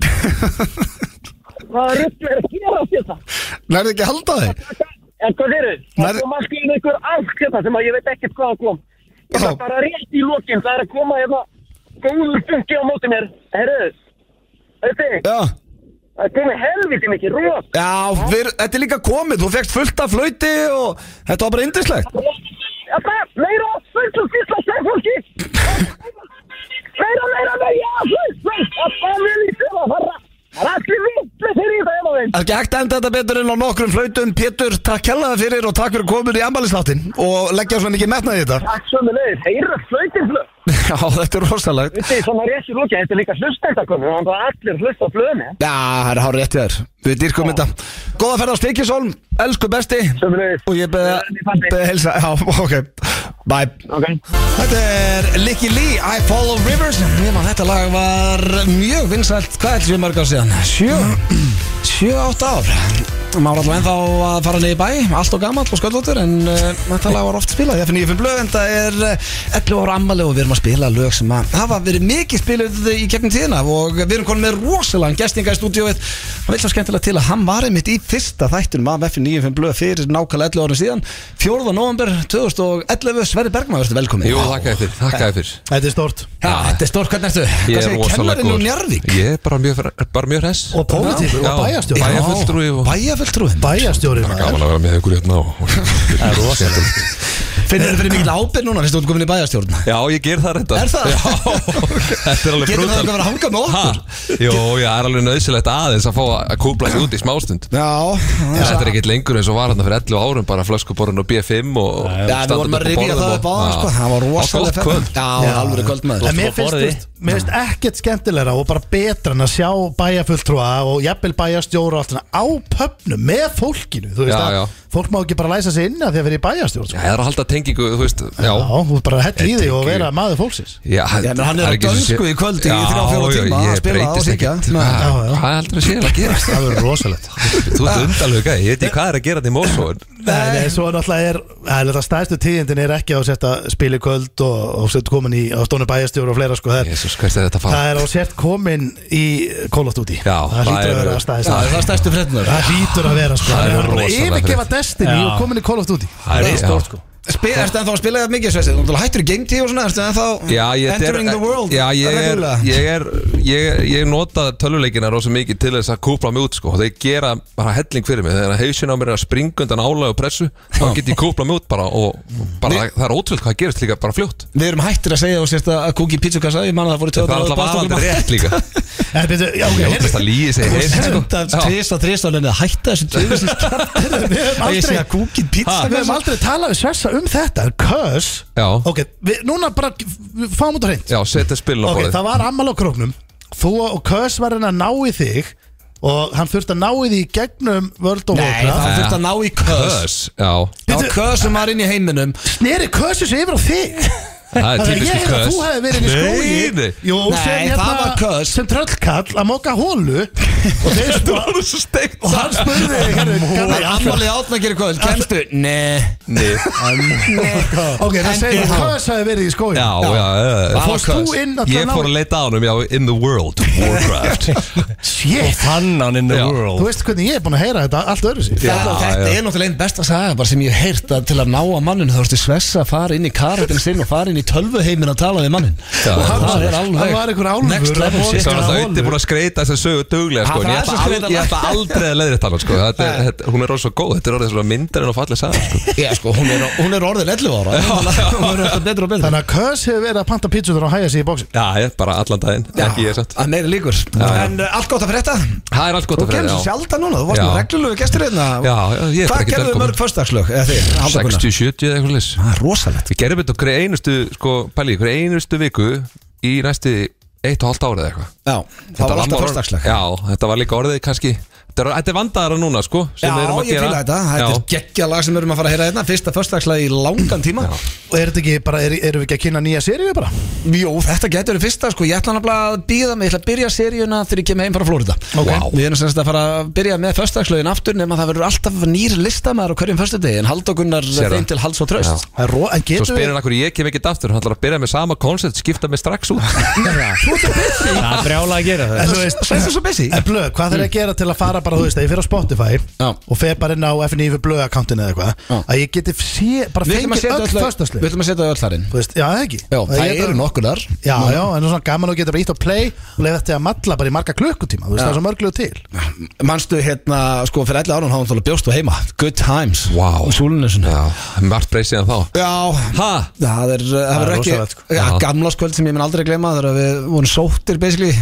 Það [laughs] er rugglega að gera þetta. lærði ekki að halda þig En hvað er? Nær- Það kom allt í einu einhver allt hérna sem að ég veit ekkert hvaðan kom. Ég Já. var bara rétt í lokin, það er að koma hérna góður bunki á móti mér. Herru, þetta Já, Það er komið helviti mikið rót. já við, þetta er líka komið Þú fegst fullt af flöyti og þetta var bara indislegt það er meira fullt og fyrst að segja fólki. Meira, meira, meira, já, fullt, fullt. Það er vel í sér að fara. Það er allir vitlega fyrir í það. Það er ekki hægt að enda þetta betur en á nokkrum flautum. Pétur, takk kellaði fyrir og takk fyrir komin í ambalisnáttin og leggja svona mikið metnað í þetta. Takk svo með leiðis, heyra flöytin flöð. [laughs] Já, þetta er rosalegt. Vitið, svona rétt í lóki, þetta er líka hlustendakonu, þannig að allir hlusta á flöðinni. Já, það er hár rétt í þér. Við dýrkum þetta. Góða ferð á Stikisólm, elsku besti. Leiðis. Og ég beði beði heilsa. Já, ok, bye Ok. Þetta er Licky Lee, I Follow Rivers man, þetta lag var mjög vinsælt Hvað er þetta mörg ár síðan? Sjö, sjö, átt ár Maður alltaf ennþá að fara niður í bæ. Allt og gamall og sköldlóttur En uh, þetta lag var oft spilað Ég finn ég finn blöð En það er uh, 11 ára ammali Og við erum að spila lög sem að hafa verið mikið spiluð í gegnum tíðina Og við erum konum með rosalega gestinga í stúdíóið. Það vil svo skemmtilega til að hann var einmitt í fyrsta þættunum af F95 blöð fyrir nákvæmlega 11 árum síðan 4. november 2011 Sverri Bergman, verður velkomin. Jú, þakka þér fyrir, þakka fyrir. Þetta er stort Já, þetta er stórt, hvernig ertu? Ég er rosalega Njarvík? Ég er bara mjög, bara mjög hress. Og pólitíkur Já. og bæjarstjóri. Bæjar- Bæjarfulltrúi og- Bæjarfulltrúi Bæjarstjóri Það er gaman að vera með ykkur hérna og Það er rosalega [laughs] Finnir þið fyrir mikil ábyrð núna, finnst þú komin í bæjarstjórn? Já, ég ger það reynda Er það? Já, [laughs] þetta er alveg Getur það brútal eitthvað að vera að hanga með okkur? Jó, já, það er alveg nöðsilegt aðeins að fá að kúpla sig út í smástund. Já, Þetta er ekkert lengur eins og var hérna fyrir 11 árum bara flöskuborun og B5 og Já, við vorum að rifja það upp á það, sko. Það var rosalega kvöld. Já, alveg kvöld En mér finnst, ekkert skemmtilegra og bara betra en að sjá bæjarfulltrúa og jafnvel bæjarstjóra og allt svona á pöpnum með fólkinu. Þú veist Já, að já. fólk má ekki bara læsa sig inn að því að vera í bæjarstjórn Já, sko. það er að halda tengingu, þú veist Já, þú bara hett í því og vera maður fólksins. Já, hann er á sé- í kvöld í Já, þrjá, fjóra já, tíma að spila. Nei. Hvað heldur að sé að gera? Það verður rosalegt. Þú ert undalega gæði, ég veit ekki hvað er að gera þetta í Mósóin Nei, nei, svo náttúrulega er er stæðstu tíðindin er ekki á að setja spil í kvöld og, og setja komin í á stónu bæjarstjóra og fleira sko það er, er þetta er á sért komin í kólastúti. Það það hlýtur að er- vera stæðstu það hlýtur að vera sko Það er Það er Það er sko Erstu ennþá að spila þetta mikið, Svessi? Þú hættur í Game Tea og svona, ertu ennþá Já, ég, entering er, the world já, ég, er, ég, er, ég, ég nota töluleikina rosa mikið til þess að kúpla mig út sko. þeir gera bara helling fyrir mig. Þegar hausin á mér er að springa undan álega og pressu þá get ég kúpla mig út bara og bara, það er ótrúlega hvað gerist líka bara fljótt. Við erum hættir að segja og sérst að kúki pizzukassa Ég man að það fór í það er rétt líka. Trist og trist og nefnir að hætta þessu tjóðisins [laughs] um þetta Cuz Já. Ok, við, núna bara við fáum út á hreint. Já, setja spilin á Ok, borðið. það var ammal á króknum. Þú og Cuz var henni að ná í þig Og hann þurfti að ná í því í gegnum World of Nei, það Warcraft þurft að ná í kös Kös, já. Það var kös sem var inn í heiminum. Sneri Cuz þessu yfir á þig Það er típiski ég held að kös. þú hefði verið í skói Nei, nei Jú, Nei, sem, hérna, það var kös. sem tröllkall að móka hólu Og þeir Það sko var svo steikt Og hann spurði hérna, Það er ammálið átnækir í kvöld Kemstu? Nei. Nei. Ok, það segir að kös hefði verið í skói Já, já, já. Það var Fórst þú inn að Ég fór að leita á honum, já, in the world Warcraft. [laughs] Shit. Fann hann in the Já. Þú world veist hvernig ég er búin að heyra þetta allt öðru sér. Þetta er náttúrulega einn besta saga bara sem ég hef heyrt að til að ná að manninu þá ertu svessa að fara inn í karættin sinn og fara inn í tölvuheimin að tala við mannin og það er Hann alveg var einhver álfur next að level moka shit. Svo er alltaf holu. auðvitað búin að skreita þess að sögu duglega sko, en ég það ætla, aldrei að leiðri tala sko. er- Hún er orðið svo góð, þetta er orðið svo myndarinn og fallið saga sko. [laughs] Já sko, hún er, hún er orðin 11 ára. Er Þannig að kös hefur verið að panta pítsuður og hæja sig í bóksin Já, ég, bara allan daginn, ekki ég satt. En uh, allt gott að frétta. Það er allt gott að hérna. Gunnar? 60-70 eða eitthvað leys Það er rosalegt. Við gerum þetta okkur einustu, sko, pæli, okkur einustu viku í næsti eitt og hálft árið eitthvað? Já, það var alltaf föstudagslög Já, þetta var líka orðið kannski Þetta er, er vandaðara núna, sko sem Já, við erum að ég fýla þetta, þetta Já. er geggja lag sem við erum að fara að heyra hérna. Fyrsta föstudagslag í langan tíma. Og er þetta ekki bara, er, erum við ekki að kynna nýja seríu bara? Jú, þetta getur verið fyrsta, sko, ég ætla nefnilega að býða mig, ég ætla að byrja seríuna þegar ég kem heim frá Flórida Ok. Vá. Við erum semst að fara að byrja með föstudagslögin aftur nema það verður alltaf nýr listamæður á hverjum föstudegi en Halldókunnar Sér það. þeim til hals og tröst Það er ró, en Svo spyrir hann okkur ég kem ekki aftur. Hann ætlar að byrja með sama koncept, skipta mig strax út. [laughs] Það er brjála að gera það. Hvað þarf ég að gera til að fara bara, þú veist, að ég fyrir á Spotify Já. og fer bara inn á FNÍF blöð akkantinu eða Já. eitthvað að ég geti sé, bara Við ætlum að fengið setja öll öll- föstaslið við ætlum að setja öll þar inn Þú veist, já, það ekki Já, Að það ég- eru nokkur þar Já, já, en það er svona gaman og getur bara ítt á play og leiða þetta að malla bara í marga klukkutíma Þú veist, Já. það er svo mörgluð til Manstu hérna, sko, fyrir 11 árum þá hann bjóstu heima Good times Vá. Og Súlunusun Já, margt breyst síðan þá Já, Ha? það er, það er er ekki rosalegt, sko. Já, Já. gamláskvöld sem ég mun aldrei gleyma þegar við vorum sóttir basically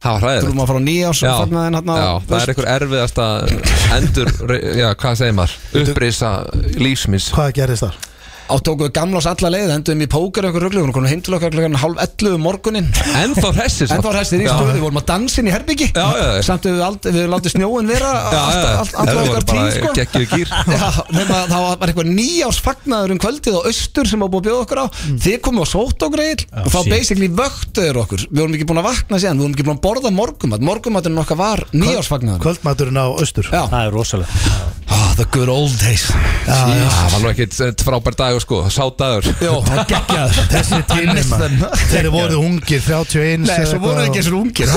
Það var Þú hræðilegt. Erum að fara á nýjás Já, og fagnaðin hérna já, það er einhver erfiðasta endur, já, hvað segir maður? Upprýsa lífsmins Hvað gerðist þar? Áttókuðu gamlás alla leið, endum í póker einhver ruglu, hún kom heim til okkar klokkan halv 11 um morgunin En þá hressir En þá hræstir í stöðu, við vorum að dansa inn í herbyggi Já, já, já. Samt við, aldrei, við látið snjóin vera Já, já, já. allt, allt, Það allt var okkar tíð sko. geggjuð gír. [laughs] Já, nema það var eitthvað nýjárs fagnaður um kvöldið á austur sem var búið að bjóða okkur á. Þið komum og sótt okkur eil og þá basically vöktuður okkur. Við vorum ekki búin að vakna síðan, við vorum ekki búin að borða morgumat Morgumaturinn okkar var nýjársfagnaður the good old days. Það var nú ekkit frábær dagur sko, sá dagur Jó, það geggjaður. [laughs] Þessi them. Þeir voru ungir, 31 Nei, svo voru ekki eins og ungir.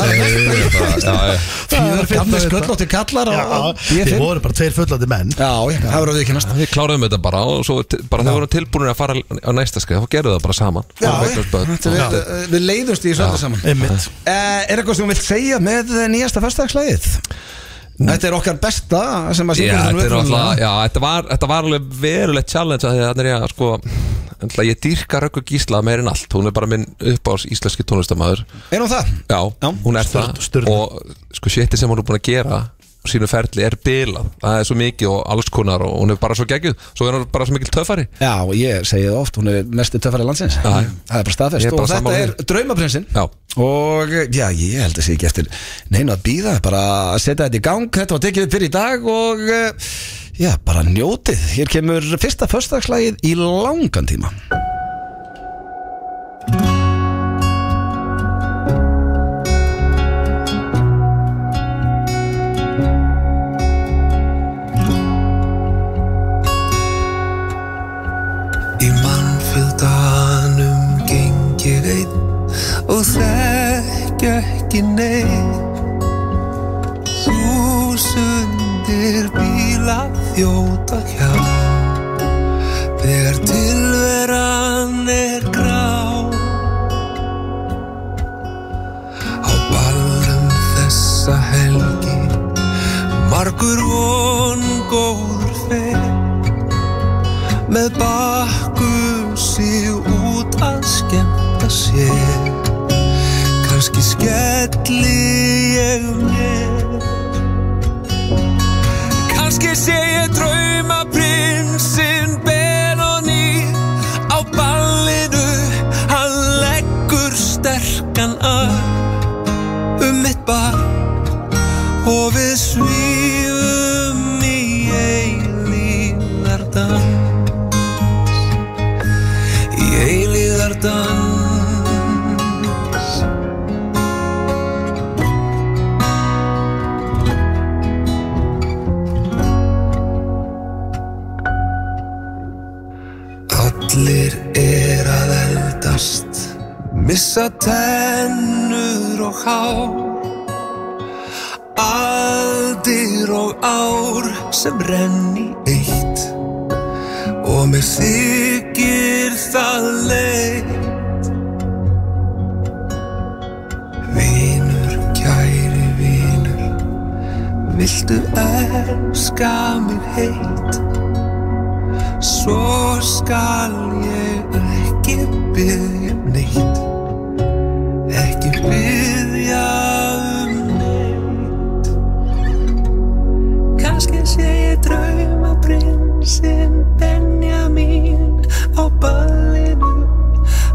Gamli þetta. sköllótti kallar og þeir B5 voru bara tveir fullandi menn. Já, það voru við ekki næst Við kláruðum þetta bara og svo bara þegar við vorum tilbúinir að fara á næsta skrið þá gerðu það bara saman. Já. Þetta Við, leiðumst í öllu saman. Eh, Er eitthvað sem þú vilt segja með eh, nýjasta fyrstagslægið? Þetta er okkar besta sem að syngja þetta er alltaf, já, þetta var, þetta var alveg verulegt challenge að þannig er að sko ég dýrka Röggu Gísla meir en allt hún er bara minn uppáðs íslenski tónlistamæður Er hún það? Já, Já. hún er Sturlu- það sturlu. og sko shiti sem hún er búin að gera sínu ferli er bilað. Það er svo mikið og alls konar og hún er bara svo geggjuð. Svo er hún bara svo mikil töffari. Já, ég segi það oft, hún er mesti töffari landsins. Já. Það er bara staðfest. Og þetta er draumaprinsinn Og já, ég held að sé ekki eftir neina að býða Bara að setja þetta í gang. Þetta var tekið fyrir í dag Og eh, já, bara njótið. Hér kemur fyrsta fyrstagslægið í langan tíma ekki neitt Þúsundir bíla þjóta hjá. Þegar tilveran er grá. Á ballum þessa helgi Margur von góður fer. Með bakkum sig út að skemmta sér kannski skelli ég mér kannski sé ég drauma prinsinn Missa tennur og hár Aldir og ár sem renni eitt. Og mér þykir það leitt. Vinur, kæri vinur Viltu elska mig heitt? Svo skal ég ekki byggja sé ég drauma prinsinn Benjamin á ballinu.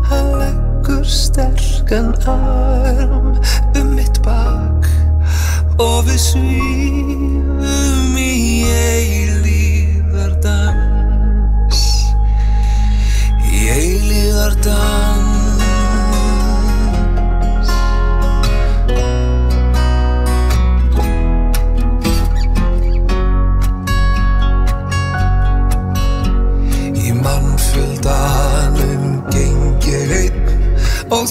Hann leggur sterkan arm um mitt bak Og við svífum í eilíðardans Í eilíðardans og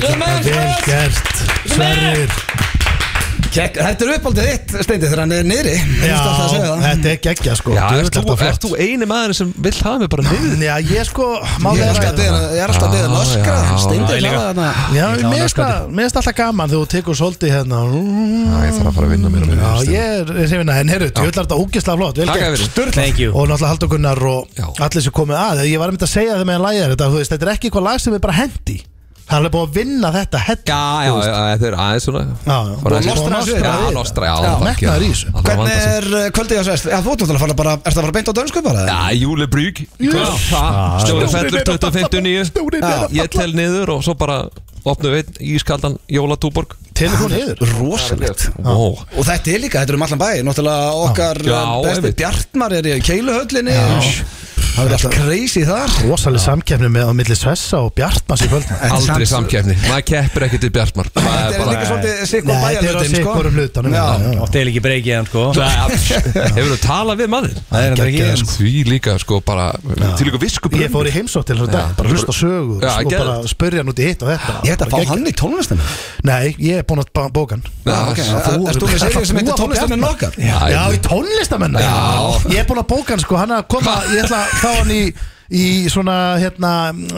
vel gert Sverrir. Þetta er uppáldið þitt, Steindi, þegar hann er niðri. Ég Já, það. þetta er geggja sko. Já, ert þú, ert þú eini maður sem vill hafa mig bara niður? Já, ég sko Ég er er alltaf að er beða Já, öskra. já, Steindi er þarna. Já, mér finnst það- alltaf gaman þegar þú tekur svolítið hérna. Já, ég þarf að fara að vinna mér Já, ég er er hrifin að henn, herru, ég vil þetta ógislega flott vel gert. you. Og náttúrulega Haldur Gunnar og allir sem komið að Ég var að mynda að segja þeim með að læða þetta þú veist, Þetta er ekki eitthvað lag sem er bara hendi Hann er búin að vinna þetta hendi Já, já, já, þetta er aðeins svona. Já, já. Bara Og þessi- nostra þessu. Já, nostra, já það metnaður í þessu. það Hvernig er uh, kvöldið svæst? Já, þú ert náttúrulega að fara bara Ertu að fara beint á dönsku bara? Já, júlebrygg Stjóri fellur 2059 Stjórinn Ég tel niður og svo bara opnum við einn ískaldan jólatúborg Telefón yfir Rosalegt. Ó, Og þetta er líka, þetta er um allan bæ Náttúrulega okkar Já, um, besti. Bjartmar er í keiluhöllinni Það er allt crazy þar. Rosalega samkeppni með á milli Svessa og Bjartmanns í kvöld Þetta aldrei samkeppni. Maður keppir ekki til Bjartmar. Þetta er líka svolítið sikkur Nei, þetta er bæjarlutin sko. sikkurum hlutanum já. Oft er ekki breykið hann sko. [laughs] Hefur þú talað við maður? Það er þetta ekki. Því líka sko bara Til líka visku Ég fór í heimsótt til þess að dag, bara hlusta á sögu Já, og bara spurja hann út í hitt og þetta. Ég ætti að fá hann í tónlistinu Nei, ég búin að bá- bóka hann. Já, ok. þú- með serið sem heitir tónlistamenn okkar? Já, í tónlistamenn Ég er búin að bóka hann sko, hann er að koma Ég ætla að fá hann í í svona hérna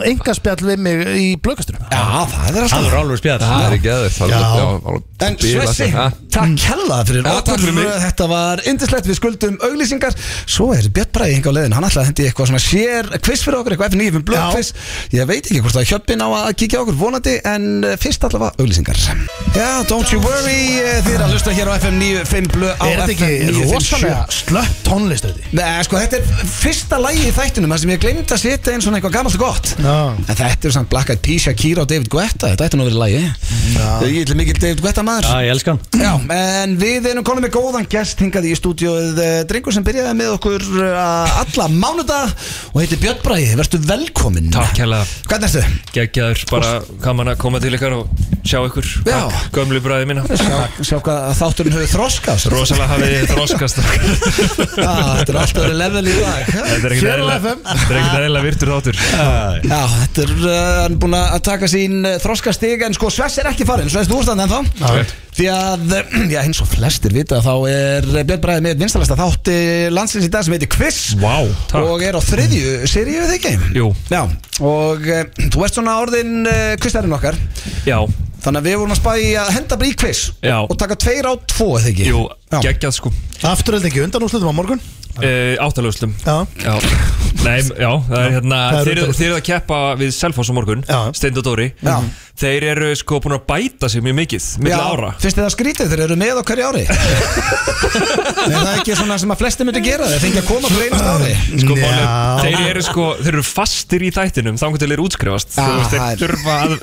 engaspjall við mig í blökastunum Já, það er Það alltaf er alveg spjall. Það er ekki aðeins Já. En Svessi, takk hella fyrir mig. Þetta var indislegt, við skuldum auglýsingar. Svo er Björn Bræði hinga á leiðin Hann ætlaði að hendi eitthvað svona sér quiz fyrir okkur Eitthvað F9 blöð Já. quiz Ég veit ekki hvort það er hjöppin á að kíkja okkur vonandi En eh, fyrst allavega auglýsingar. Já, don't you worry eh, Þið er að hlusta hér á FM 95 blöð á Er þetta FM ekki 957 rosalega slött tónlist glemt að setja einn svona eitthvað gamalt og gott. Já. En þetta er samt Black Eyed Peas, Shakira og David Guetta. Þetta ætti nú að vera lægi Ég er mikil David Guetta maður. Já, ég elska hann. Já, en við erum konum með góðan gest hingað í stúdíóið eh, Drengur sem byrjaði með okkur uh, alla mánudag og heitir Björn Bræði, verðstu velkomin Takk hérlega, Hvernig ertu? geggjaður, bara gaman að koma til ykkar og sjá ykkur. Gömlu bræði mína. Sjá, sjá hvað þátturinn hefur þroskast. Rosalega hafið þið þroskast Já, [laughs] þetta er alltaf verið level í dag. Þetta er ekkert Þetta er eðlilega virtur þáttur. Já, þetta er uh, hann er búin að taka sín uh, þroskastig en sko Svess er ekki farin, Svess, þú ert þannig ennþá. Já. Því að, já, eins og flestir vita þá er Björn Bræði með vinstalasta þátti landsins í dag sem heitir Quiz. Vá, takk. Og er á þriðju seríu þegar ekki? Jú, Já, og uh, þú ert svona orðin uh, quizarinn okkar. Já, Þannig að við vorum að spæði að henda bara í quiz Já. Og taka tveir á tvo, eða ekki? Jú, Já. geggjað sko. Afturöld ekki undan úrslutum á morgun? Uh, Áttalöfslum Já, Já, nei, já, það er hérna Það er Þeir eru þeir eru að keppa við Selfoss á morgun Já. Steind og Dóri Já. Þeir eru sko búin að bæta sig mjög mikið Milli ára Finnst þið það skrítið þeir eru með á hverju ári? [laughs] er það ekki svona sem að flesti myndi gera Þeir fengi að koma fyrir einast ári Sko, Já. málið- þeir eru sko, þeir eru fastir í þættinum Þannig til þeir útskrifast Já, Þú veist, það er- Þeir þurfa að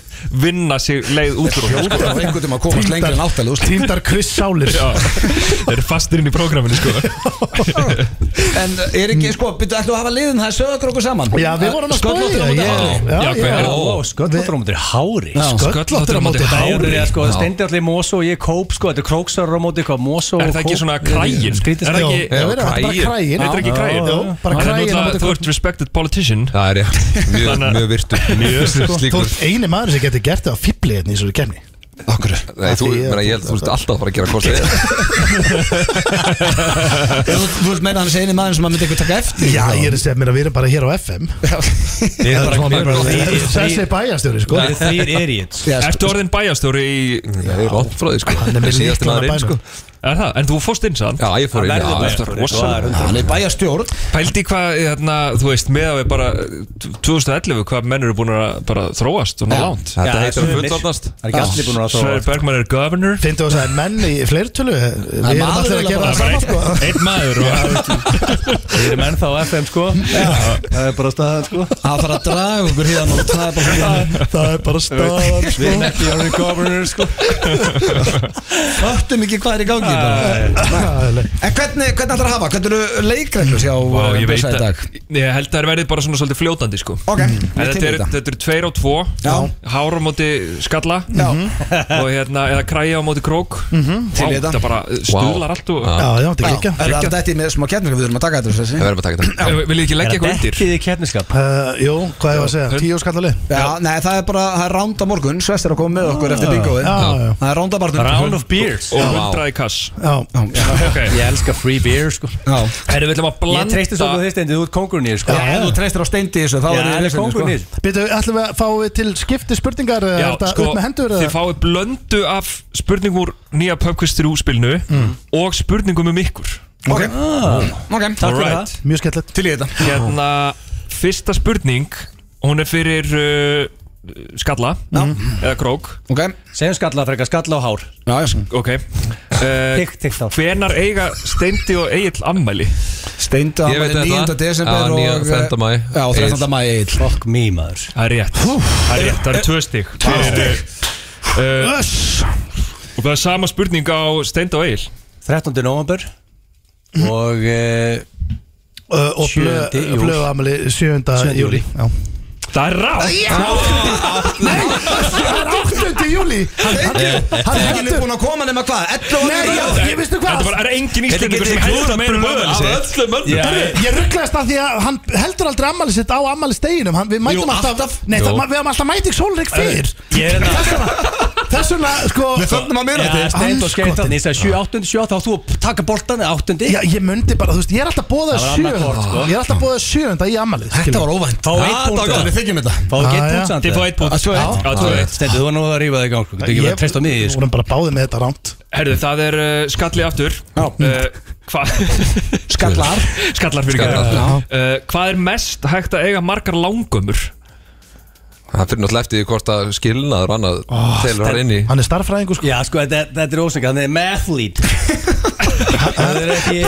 vinna sig leið út úr honum, Út sko. af einhvern tíma að komast lengri en áttalega úrslit. Týndar Chris Sálir Já, Þeir eru fastir inn í prógraminu sko [laughs] En er ekki, sko, byrju ætlum við að hafa liðin Það er okkur saman. Já, við vorum að er Ó, sköllóttur á móti hári? Sköllóttir á móti Hári. Sko, allir Moso og ég kóp sko, þetta er króksar á móti hvað Moso Er það ekki svona krægin? Er það ekki er krægin. Þetta er ekki krægin Bara krægin á móti Þú ert respected politician. Það er rétt, mjög, Mjög Þú slíkur ert eini maður sem getur gert það á hérna í kemni Okkur? Nei, þú, ég- meina, ég held, þú ert alltaf að fara að gera hvort þið [laughs] Þú þú vilt meina hann sé eini maður sem að myndi eitthvað taka eftir Já, ég er að segja mér að við erum bara hér á FM [laughs] Við erum bara- við erum bara þrír- Þessi bæjastjóri, sko. Erum þrýr [laughs] idiots. Ertu orðin bæjastjóri í ég er langt frá því, sko. Hann er með Síðasti líklan maður að inn, sko. bænum Er það? En þú fórst inn sann? Já, ég fór inn verður já, eftir- sko, það er Hann er bæjastjórn Pældi hvað, hérna, þú veist, með að við bara 2011, hvað menn eru búin að bara þróast og ná langt Þetta heitir að sumir. fullorðnast. Það er ekki allir búin að Sverri þróa Bergman er governor. Finnstu þú að það er menn í fleirtölu? Við erum allir að gera það saman, sko. Einn maður og Við erum ennþá FM sko. Það er bara staðan sko. Það þarf að draga okkur hérna og það er bara [laughs] Það Við ekki bara. En hvernig, hvernig ætlar að hafa? Hvernig eru leikreglur Vá, uh, ég Bjössa í dag? Ég held að það er verið bara svona svolítið fljótandi sko Ok, við þetta er, þetta þetta er tveir á tvo Já. Hár á móti skalla Já. Og hérna, eða kræja á móti krók þetta. þetta bara stuðlar allt og Já. Þetta er ekki Er það þetta í með smá keppningu við erum að taka þetta? Það verður bara að taka þetta Eh, Viljið ekki leggja eitthvað undir? Dekkið í keppniskap Uh, jú, hvað er að segja? Tíu skallali? Já, nei, það er bara, það er ránda morgun Svest er að koma með okkur eftir bingoið Já, já, já. Það er ránda barnum Round of beers Og hundraði kass Já, Ok. Ég elska free beer sko. Já, að Ég blanda treysti svo hvað þið steindi, þú ert kongurinn í þessu, sko. Ef þú treystir á steindi þessu þá Já, er hann ég kongurinn í þessu Býtu, ætlum við að fá við til skipti spurningar eða Já, sko, upp með hendur þið fáið blöndu af spurningum úr nýja pubquiz 3 spilnu og spurningum um ykkur. Ok, ok, Takk fyrir það. Mjög skemmtilegt. Til í þetta. Hérna, fyrsta spurning hún er fyrir skalla eða krók Ok, Segjum skalla frekar, skalla og hár já, já ok uh, Tikk, tikk þá hvenar eiga Steindi og Egil ammæli Steindu Ég veit ámæli 9. þetta. desember Já, og 13. maí. Já, 13. mæ Egil Fuck me maður það er rétt það er rétt, það er tvö stig fyrir uh, Öss og það er sama spurning á Steindi og Egil 13. november Og uh, Uh, og Sjöundi júl. blöðu amali 7. Sjöundi júli júli. Já. Það er rátt Nei, það er 8. júli Hann er heldur búin að koma nema hvað 11 og Nei, já, ég þetta hvað bara er engin íslendingur Þetta sem heldur meira um klúðrað ammæli sitt öllum mönnum Herru, Ég rugglaðist að því að hann heldur aldrei ammali sitt á ammali steginum Við mætum alltaf. Nei, við hefum alltaf mætið sólreik fyrr er Þess vegna, sko Við á mér Já, þetta steind og Andskotinn. Þannig að 7, 8, 7 Þá þú að taka boltan 8 Já, ég myndi bara, þú veist, ég er alltaf bóðað Það var sjö annað hvort, sko. Ég er alltaf það Já, já. Að. Já, þú rífa þig í gang sko. Þú getur ekki verið að treysta á mig í þessu, sko. vorum bara báðið með þetta rámt Herðu, það er uh, skalli aftur uh, Hvað? Skallar [laughs] Skallar fyrir Skallar. gæra uh, Hvað er mest hægt að eiga margar langömmur? Það fyrir náttúrulega eftir því hvort að skilnaður og annað telur hann inn í Hann er starffræðingur, sko. Já, sko, þetta, þetta er ósækja Þannig er mathlete. Það er ekki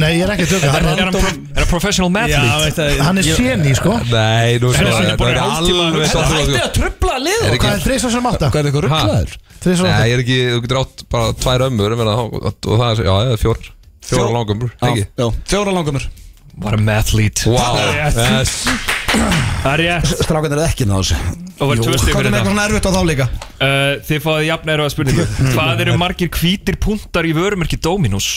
Nei, ég er ekki að tjóka Er, hann, er, hann, pro, er hann professional mathlete? það hann er séni, sko. Nei, nú Er svo það Það ekki bara er hálftíma að alveg Ætti að trubla lið ekki- Hvað er svo sem átta? Hvað er eitthvað svo Nei, ég er ekki, þú getur átt bara tvær ömmur ég meina, og og það er, já, það er fjór Fjóra langömmur, Var að mathlete Wow, yes. Það er rétt. Strákan er ekki náðu Og var tvö stig Hvað er fyrir með eitthvað erfitt á þá líka? uh, Þið fáið jafn erfa spurningu. [laughs] Hvað eru margir hvítir puntar í vörumerki Dominus?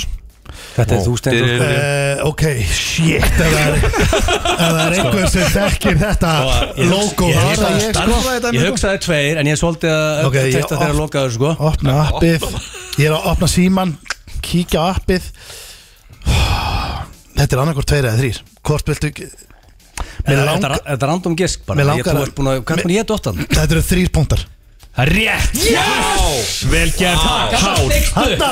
Þetta er þú stendur. Uh, ok, shit það er, [laughs] er einhver sem þekkir þetta logo ég- ég- er ég sko. Ég hugsaði tveir En ég svolítið að Ok, ég Þetta þeirra lokaður sko. opna appið. Ég er að opna síman Kíkja á appið Þetta er annarkvort tveir eða þrýr Hvort viltu Þetta er- er random gisk bara. Ég- ert búin að, hvað er búin að geta óttan? Þetta eru þrýr punktar. Það er rétt! Já Vel gert. Hár. Hanna!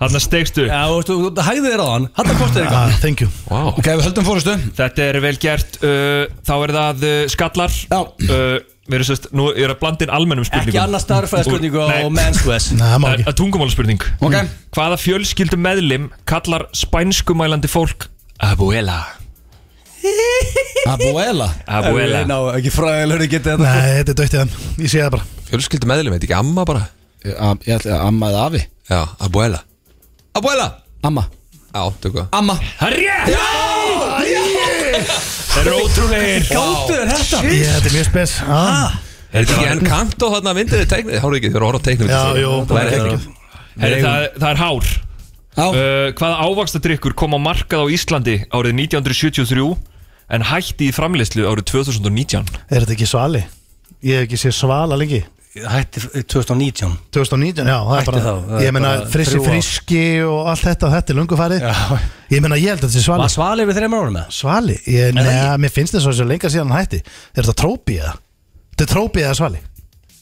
Þarna stegstu Já, þú hægði þér á hann. Hanna kostið eitthvað ah, Thank you. Wow. Ok, við höldum fórustu Þetta er vel gert. Uh, Þá er það uh, skallar. Já. uh, Við erum sérst, nú er að blanda inn almennum spurningum. Ekki annars starfæða spurningu Nei. á men's Nei, það má Það ekki. er tungumálaspurning Ok. Hvaða fjölskyldu meðlim kallar spænskumælandi fólk Abuela. Abuela? Abuela. Ná, ekki fræðilegur getið þetta. Nei, þetta er dögt í hann Ég sé það bara. Fjölskyldu meðlum, veit ekki amma bara. Ég ætla að amma eða afi. Já, abuela. Abuela! Amma. Já, tökka Amma. Er rétt Það eru ótrúlegir. Gáttu þér þetta? Ég, þetta er mjög spes. Ah. Er þetta ekki enn kant og þarna myndið þið teiknið? Háru ekki, þið eru að horfa á teiknið. Já, jú, bara Það er ekki Heri, það, það er hár. Já uh, Hvaða ávaxtadrykkur kom á markað á Íslandi árið 1973 en hætti í framleiðslu árið 2019 Er þetta ekki svali? Ég hef ekki séð svala lengi Hætti 2019 2019, já, það er Hætti bara þá, það er Ég meina bara frissi þrjú ár. friski og allt þetta Þetta er lungu farið Já. Ég meina ég held að þetta sé svali Var svalið við þreymar árum með? Svali? Ég, neða, mér finnst þess að þessu lenga síðan hann hætti Er þetta trópi eða? Þetta er trópi eða svali?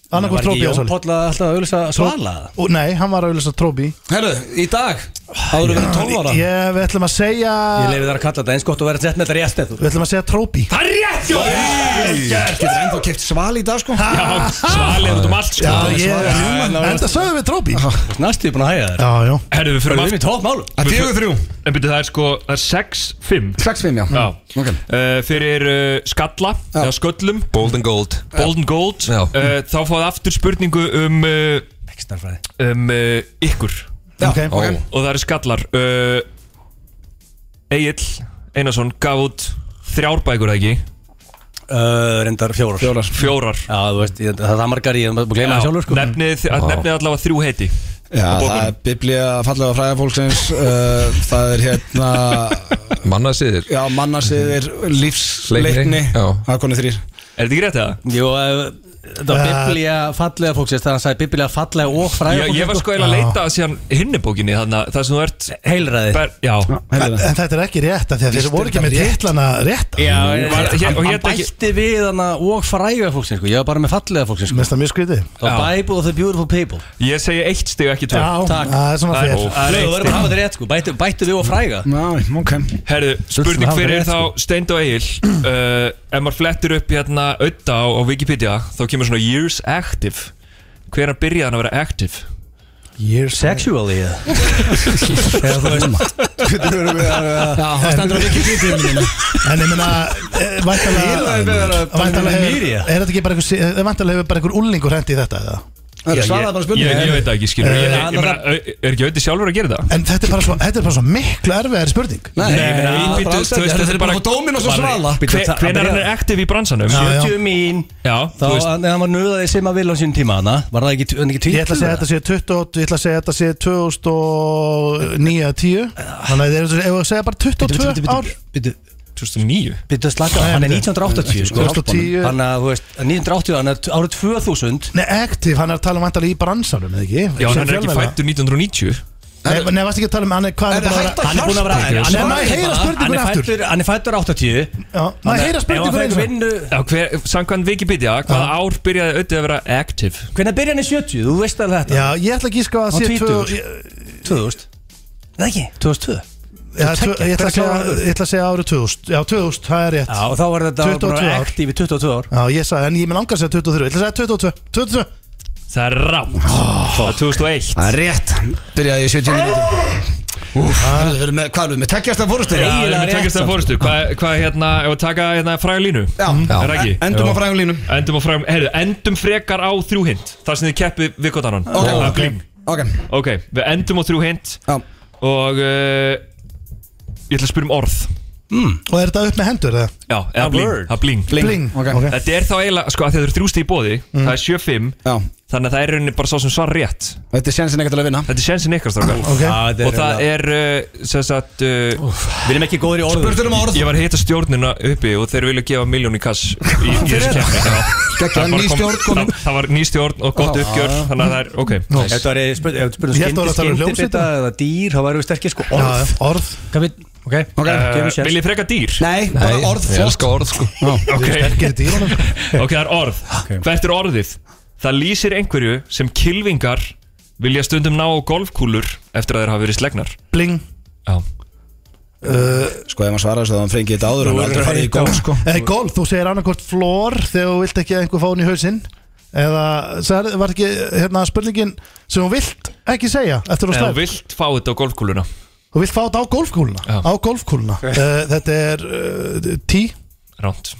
Annarkvæmt Var ekki trópi eða Jón svali? Póll að alltaf að auðvisa svala? Ó, Nei, hann var að auðvitað trópi Herru, í dag Áður við 12 ára. Ég, við ætlum að segja Ég leiði þar að kalla þetta eins gott að vera sett með þetta rétt eftir Við ætlum að segja trópi. Það er rétt, jó Getur ennþá keft sval í dag sko. Já, svalið út um allt sko. Já, ég, enda sögum við trópi. Næstu búin að hæga þér. Já, já. Herru, við Það fyrir er aftur. við tótt málum. Það er fjögur þrjú. En byrju, það er sko, það er 6-5 6-5 já. Fyrir uh, skalla, eða sköllum. Bold and gold. Golden Gold. Uh, Þá fáið aftur spurningu um, uh, Starfræði. um ykkur Já, Ok. ok. Og það eru skallar. Uh, Egil Einarsson gaf út þrjár bækur eða ekki? Uh, Reyndar fjórar. Fjórar. Fjórar. Já, þú veist, ég, það er margar í Ég maður gleyma það sjálfur sko. Nefnið, nefnið allavega þrjú heiti Já, það er biblía fallega fræða fólksins uh, Það er hérna Mannasiðir. Já, mannasiðir, lífsleikni. Leikni, já. Það er konið þrýr Er þetta ekki rétt eða? Jú, uh, þetta var biblía fallega fólksins Þegar hann sagði biblía fallega og fræða Ég, ég var sko eiginlega að leita að síðan hinnibókinni Þannig að það sem þú ert Heilræði. ber, Já, En þetta er ekki rétt af Því að þeir voru ekki með titlana rétt. Já, Var- hér- hann og hann hérna ekki- bætti við hana og fræga fólksins sko. Ég var bara með fallega fólksins sko. Mest það mjög skrítið. The. Bible of the beautiful people. Ég segi eitt stig ekki tvö. Já, takk. það er svona fyrir er Þú verður að hafa þetta rétt sko. bættu, bættu við og fræga. Já, ok. Herðu, spurning fyrir þá sko. Steind og Egil. [clears throat] Uh, Ef maður flettir upp hérna auða á, á Wikipedia Þá kemur svona years active. Hver að byrja hann að vera active? Years Sexually eða? Þú veist. Já, það stendur á Wikipedia minni En ég meina eh, hefur Er þetta ekki bara einhver Væntalega hefur bara einhver úlingur hendi í þetta eða Það svaraði bara Ég, spurning ég veit ekki, skilur. Eh, ég, ég, ég, meina, Er ekki auðvitað sjálfur að gera það? En þetta er bara svo, þetta er bara svo miklu erfiðari spurning. Nei, er þú Þetta þetta er bara dómin og svo svala. Hve- Hvenær hann er active í bransanum? Já, já. 70 mín. Já, Þá þú veist. hann var nuðaði sem að vilja á sínum tíma hana Var það ekki, hann ekki Ég ætla að segja að þetta sé 20 Ég ætla að segja að þetta sé 2009-10 Þannig að eru að segja bara 22 ár 2009 Býttu að slaka hann er 1980 sko. 2010. Hann að, þú veist, 1980, hann er árið 2000 Nei, active, hann er að tala um vantarlega í bransanum, eða ekki? Já, hann er ekki fættur 1990 Nei, nei, varst ekki að tala um, hann er hvað Er Hann er búin að vera maður heyra spurningun er aftur. Hann er fættur 80 Já, maður heyra spurningun hver, samkvæmt Wikipedia, hvaða ár byrjaði auðvitað að vera active? Hvernig byrja hann í 70? Þú veist alveg þetta. Já, ég ætla að gíska að sé tvítugur. tvö- 2000 Það ekki. 2002 Já, Ég ætla að segja- að segja árið 2000 Já, 2000, það er rétt. Já, og þá var þetta 22 bara í 22 ár. Já, ég sagði, en ég með langar að segja 23 Ég ætla að segja 22 22 Það er rátt Það er 2001 Það er rétt. Byrjaði í 70 mínútur. Við erum með, hvað erum við með? Tekjast af fórustu Já, Eiginlega erum rétt tekjast að samt, fórustu Hvað hva, hérna, ef við taka hérna fræga línu? Já, Er það endum á frægum línum. Endum á frægum, heyrðu, endum frekar á þrjú hint. Þar sem þið keppið við gott annan. Ok, Það er ok. við endum á þrjú hint. Já. Og uh, Ég ætla að spyrja um orð. Og er þetta upp með hendur, eða? Já, eða bling, það er bling. Bling, Bling, ok. Ok. Þetta er þá eiginlega, sko, að þetta eru þrjústi í bóði Það er 7-5 Já, Þannig að það er rauninni bara svo sem svar rétt. Þetta er sjansin ekkert til að vinna. Þetta er sjensin ykkar strákar. Ok. Já, þetta er Og það er uh, sem sagt uh, Við erum ekki góður í orðum. Um Ég var að hita stjórnina uppi og þeir vilja gefa miljón í kass í, í þessu komin. það, það var ný stjórn og gott uppgjör Þannig að það er, ok. Það spurning það var að tala um skyndibita eða dýr þá væru við sterkir sko orð. orð. Hvað við, ok, Ok. uh, Vil ég freka dýr? Nei, bara orð Ég flott. elska orð sko. Ok, Sterkir dýrunum. Ok, það er orð. Hvert er orðið? Það lýsir einhverju sem kilvingar vilja stundum ná á golfkúlur eftir að þeir hafa verið slegnar Bling. Já. Sko ef maður svarar þess að hann fengi þetta áður Hann er aldrei farið í gól sko. Eða í golf, þú segir annarkort flór þegar þú vilt ekki að einhver fá hún í hausinn. Eða sagði- var ekki hérna spurningin sem þú vilt ekki segja eftir að Eða þú slæð vilt fá þetta á golfkúluna. Þú vilt fá þetta á golfkúluna? Já. Á golfkúluna. Uh, Þetta er uh, tí Ránt.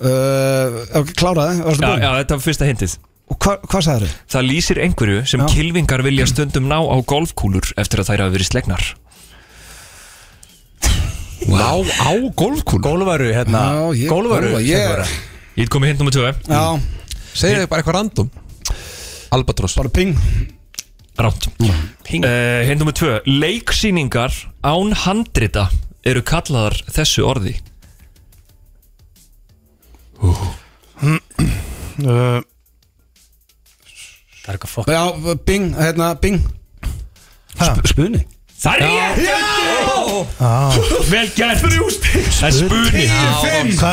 Uh, ok, Kláraði, varstu Já, búin? já, þetta var fyrsta hintið Og hva, hvað sagði þau? Það lýsir einhverju sem Já. kilvingar vilja stundum ná á golfkúlur eftir að þær hafa verið slegnar. Ná á golfkúl Gólvaru, hérna. Já, ég- Gólvaru gólfa, ég- Ég er komið hint nummer 2 Já, Segir þið bara eitthvað random. Albatross. Bara ping. Ránt Ping. uh, Hint nummer 2 Leiksýningar án handrita eru kallaðar þessu orði. Uh, Það er eitthvað fokk Já, bing, hérna, bing. Ha? Það er rétt Vel gert. Það er spuni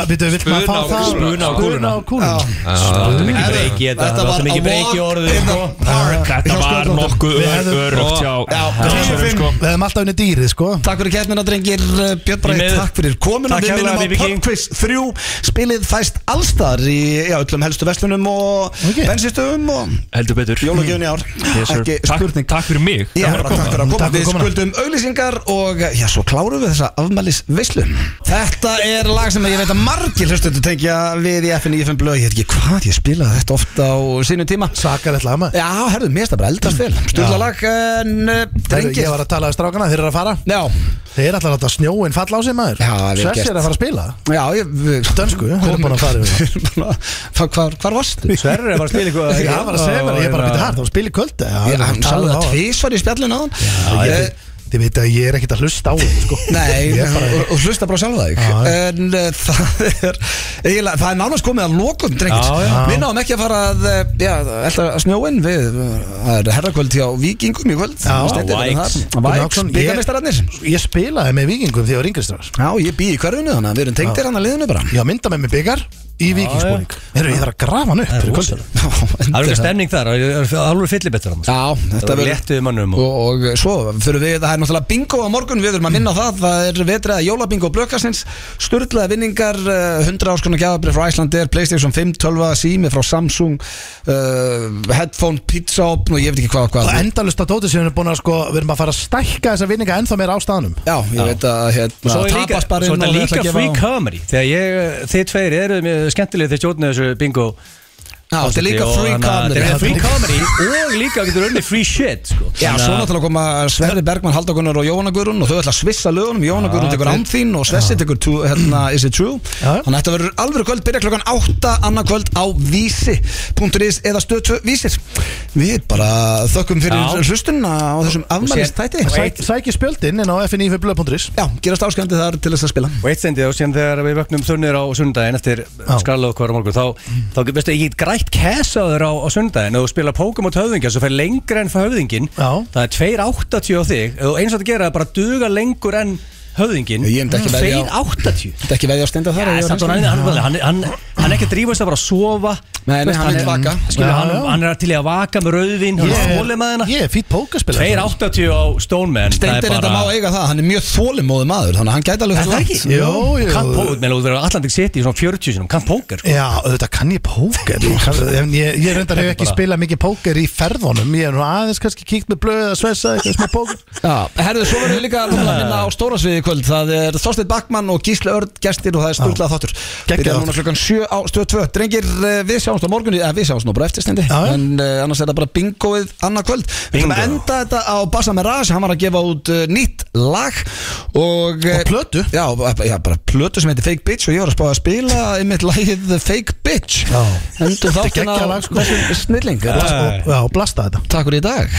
veitu, vilt maður fá á- það? spuna á kúluna. Kúluna. Láttu mikið breyki þetta. Var mikið breyki the sko. Þetta var nokkuð hjá Já, sko. Við hefum alltaf unni dýrið, sko. Takk fyrir keppnina drengir. Björn Bræði, takk fyrir komuna. Við minnum á. Pubquiz 3 Spilið fæst allstar í öllum helstu vestlunum og Ok. bensinstöðum og Heldur betur. jólagjöfun í ár. Ekki Takk- spurning. Takk fyrir mig Já, Við skuldum auglýsingar og já, svo klárum við þessa afmælis veislu Þetta er lag sem ég veit að margir hlustundu tengja við í FN 95 blöð. Ég veit ekki hvað, ég spilaði þetta ofta á sínum tíma. Sakar eitthvað maður Já, herðu, mér er það bara eldast vel. Sturla lag, en uh, drengir. Ég var að tala við strákana, þeir eru að fara. Já, Þeir er alltaf að láta snjóin falla á sig maður. Já, vel Svessi gert. er að fara að spila. Já, ég við- Dönsku, þeir eru búin að fara yfir. [laughs] Það. Hvar, hvar, hvar varstu? Sverrir er bara að spila eitthvað Já, var að segja mér, ég hann sagði það tvísvar í spjallinu á hann. Ég- Þið veit að ég er ekkert að hlusta á þið, sko. [laughs] Nei, bara- og, og hlusta bara sjálfa þig. Já, já. En uh, það er eiginlega, það er nánast komið að lokum, drengir Já, já. Við náum ekki að fara að, uh, já, elda snjóin við, það er herrakvöld hjá Víkingum í kvöld. Já. Væks, byggarmeistararnir Ég spilaði með vikingum því ég var yngri stráðar Já, ég bý í hverfinu þannig að við erum tengdir hann að liðinu bara. Var mynda með mig byggar í vikingsbúning Herru, ég þarf að grafa hann upp Það er eitthvað stemning þar Það er alveg fyllibettur Já, Það er léttuð mannum og og, og svo fyrir við, það er náttúrulega bingo á morgun, við erum að minna á það, það er vetriða jólabingo blökastins, sturlaði vinningar uh, 100 áskona gjafabrið frá Icelandair Playstation 5, 12, sími frá Samsung uh, headphone, pizzaopn og ég veit ekki hvað og Og endalust að dótið sem við erum búin að sko Við erum að fara að stækka þessa vinninga ennþá meira á staðanum Skemmtilega þegar stjórnir þessu bingo Já, þetta er líka free comedy. Þetta er free comedy. og líka getur unni free shit sko. Já, svo náttúrulega koma Sverri Bergman, Haldagunnar og Jóhanna Guðrún og þau ætla að svissa lögunum, Jóhanna Guðrún tekur án þín og Svessi tekur hérna, Is it true. Þannig að þetta verður alveg kvöld, byrja klokkan 8 annað kvöld á vísi.is eða stöð 2 vísir. Við bara þökkum fyrir hlustunna á þessum afmælist þætti Sæk, Sæki spjöldin inn á fnif.blöð.is Já, gerast áskjöndi þar til þess að spila. Og eitt stendi vöknum þunnir á á á á, á sundaginn og spila Pokémon höfðingja svo fer lengra enn höfðingin Já. það er 2.80 á þig. Og eins og þetta gera er bara duga lengur enn höfðingin Ég á- 2.80 Þetta ekki veðja á steinda þar Já, ég samt hreinskilinn. hann, hann, hann, hann, hann er ekki að drífa sig að bara að sofa. Nei, nei, hann vill er- vaka. skilur, Já, hann, hann er til í að vaka með rauðvin hann er hennar Ég er fýtt pókaspil 2.80 á Stoneman Steindir þetta má eiga það, hann er mjög þólimóði maður Þannig að hann gæti alveg Er það ekki? Jú, jú. Kann póker, meðan þú verður Atlantic City í svona 40 sinum, kann póker sko. Já, auðvitað kann ég póker. En ég, ég reyndar hef ekki spilað mikið póker í ferðunum. Ég er nú aðeins kannski kíkt með blöð að svessa eitthvað smá póker. Já, herðu, svo verðum við líka að minna á stóra sviði kvöld Það er Þorsteinn Backmann og Gísli Örd gestir og það er sturlað þáttur. Geggjað Byrjar núna þáttur. klukkan 7 á stöð 2 Drengir, eh, við sjáumst á morgun eða við sjáumst nú bara eftirstendi. En uh, annars er það bara bingoið annað kvöld. Við ætlum að enda þetta á Bassa Mirage Hann var að gefa út uh, nýtt lag Og, eh, Og plötu. Já, já, bara plötu sem heitir Fake Bitch Og ég var að spá að spila einmitt lagið Fake Bitch. Þáttina geggjað á sko. snilling. Já, blasta þetta. Takk fyrir í dag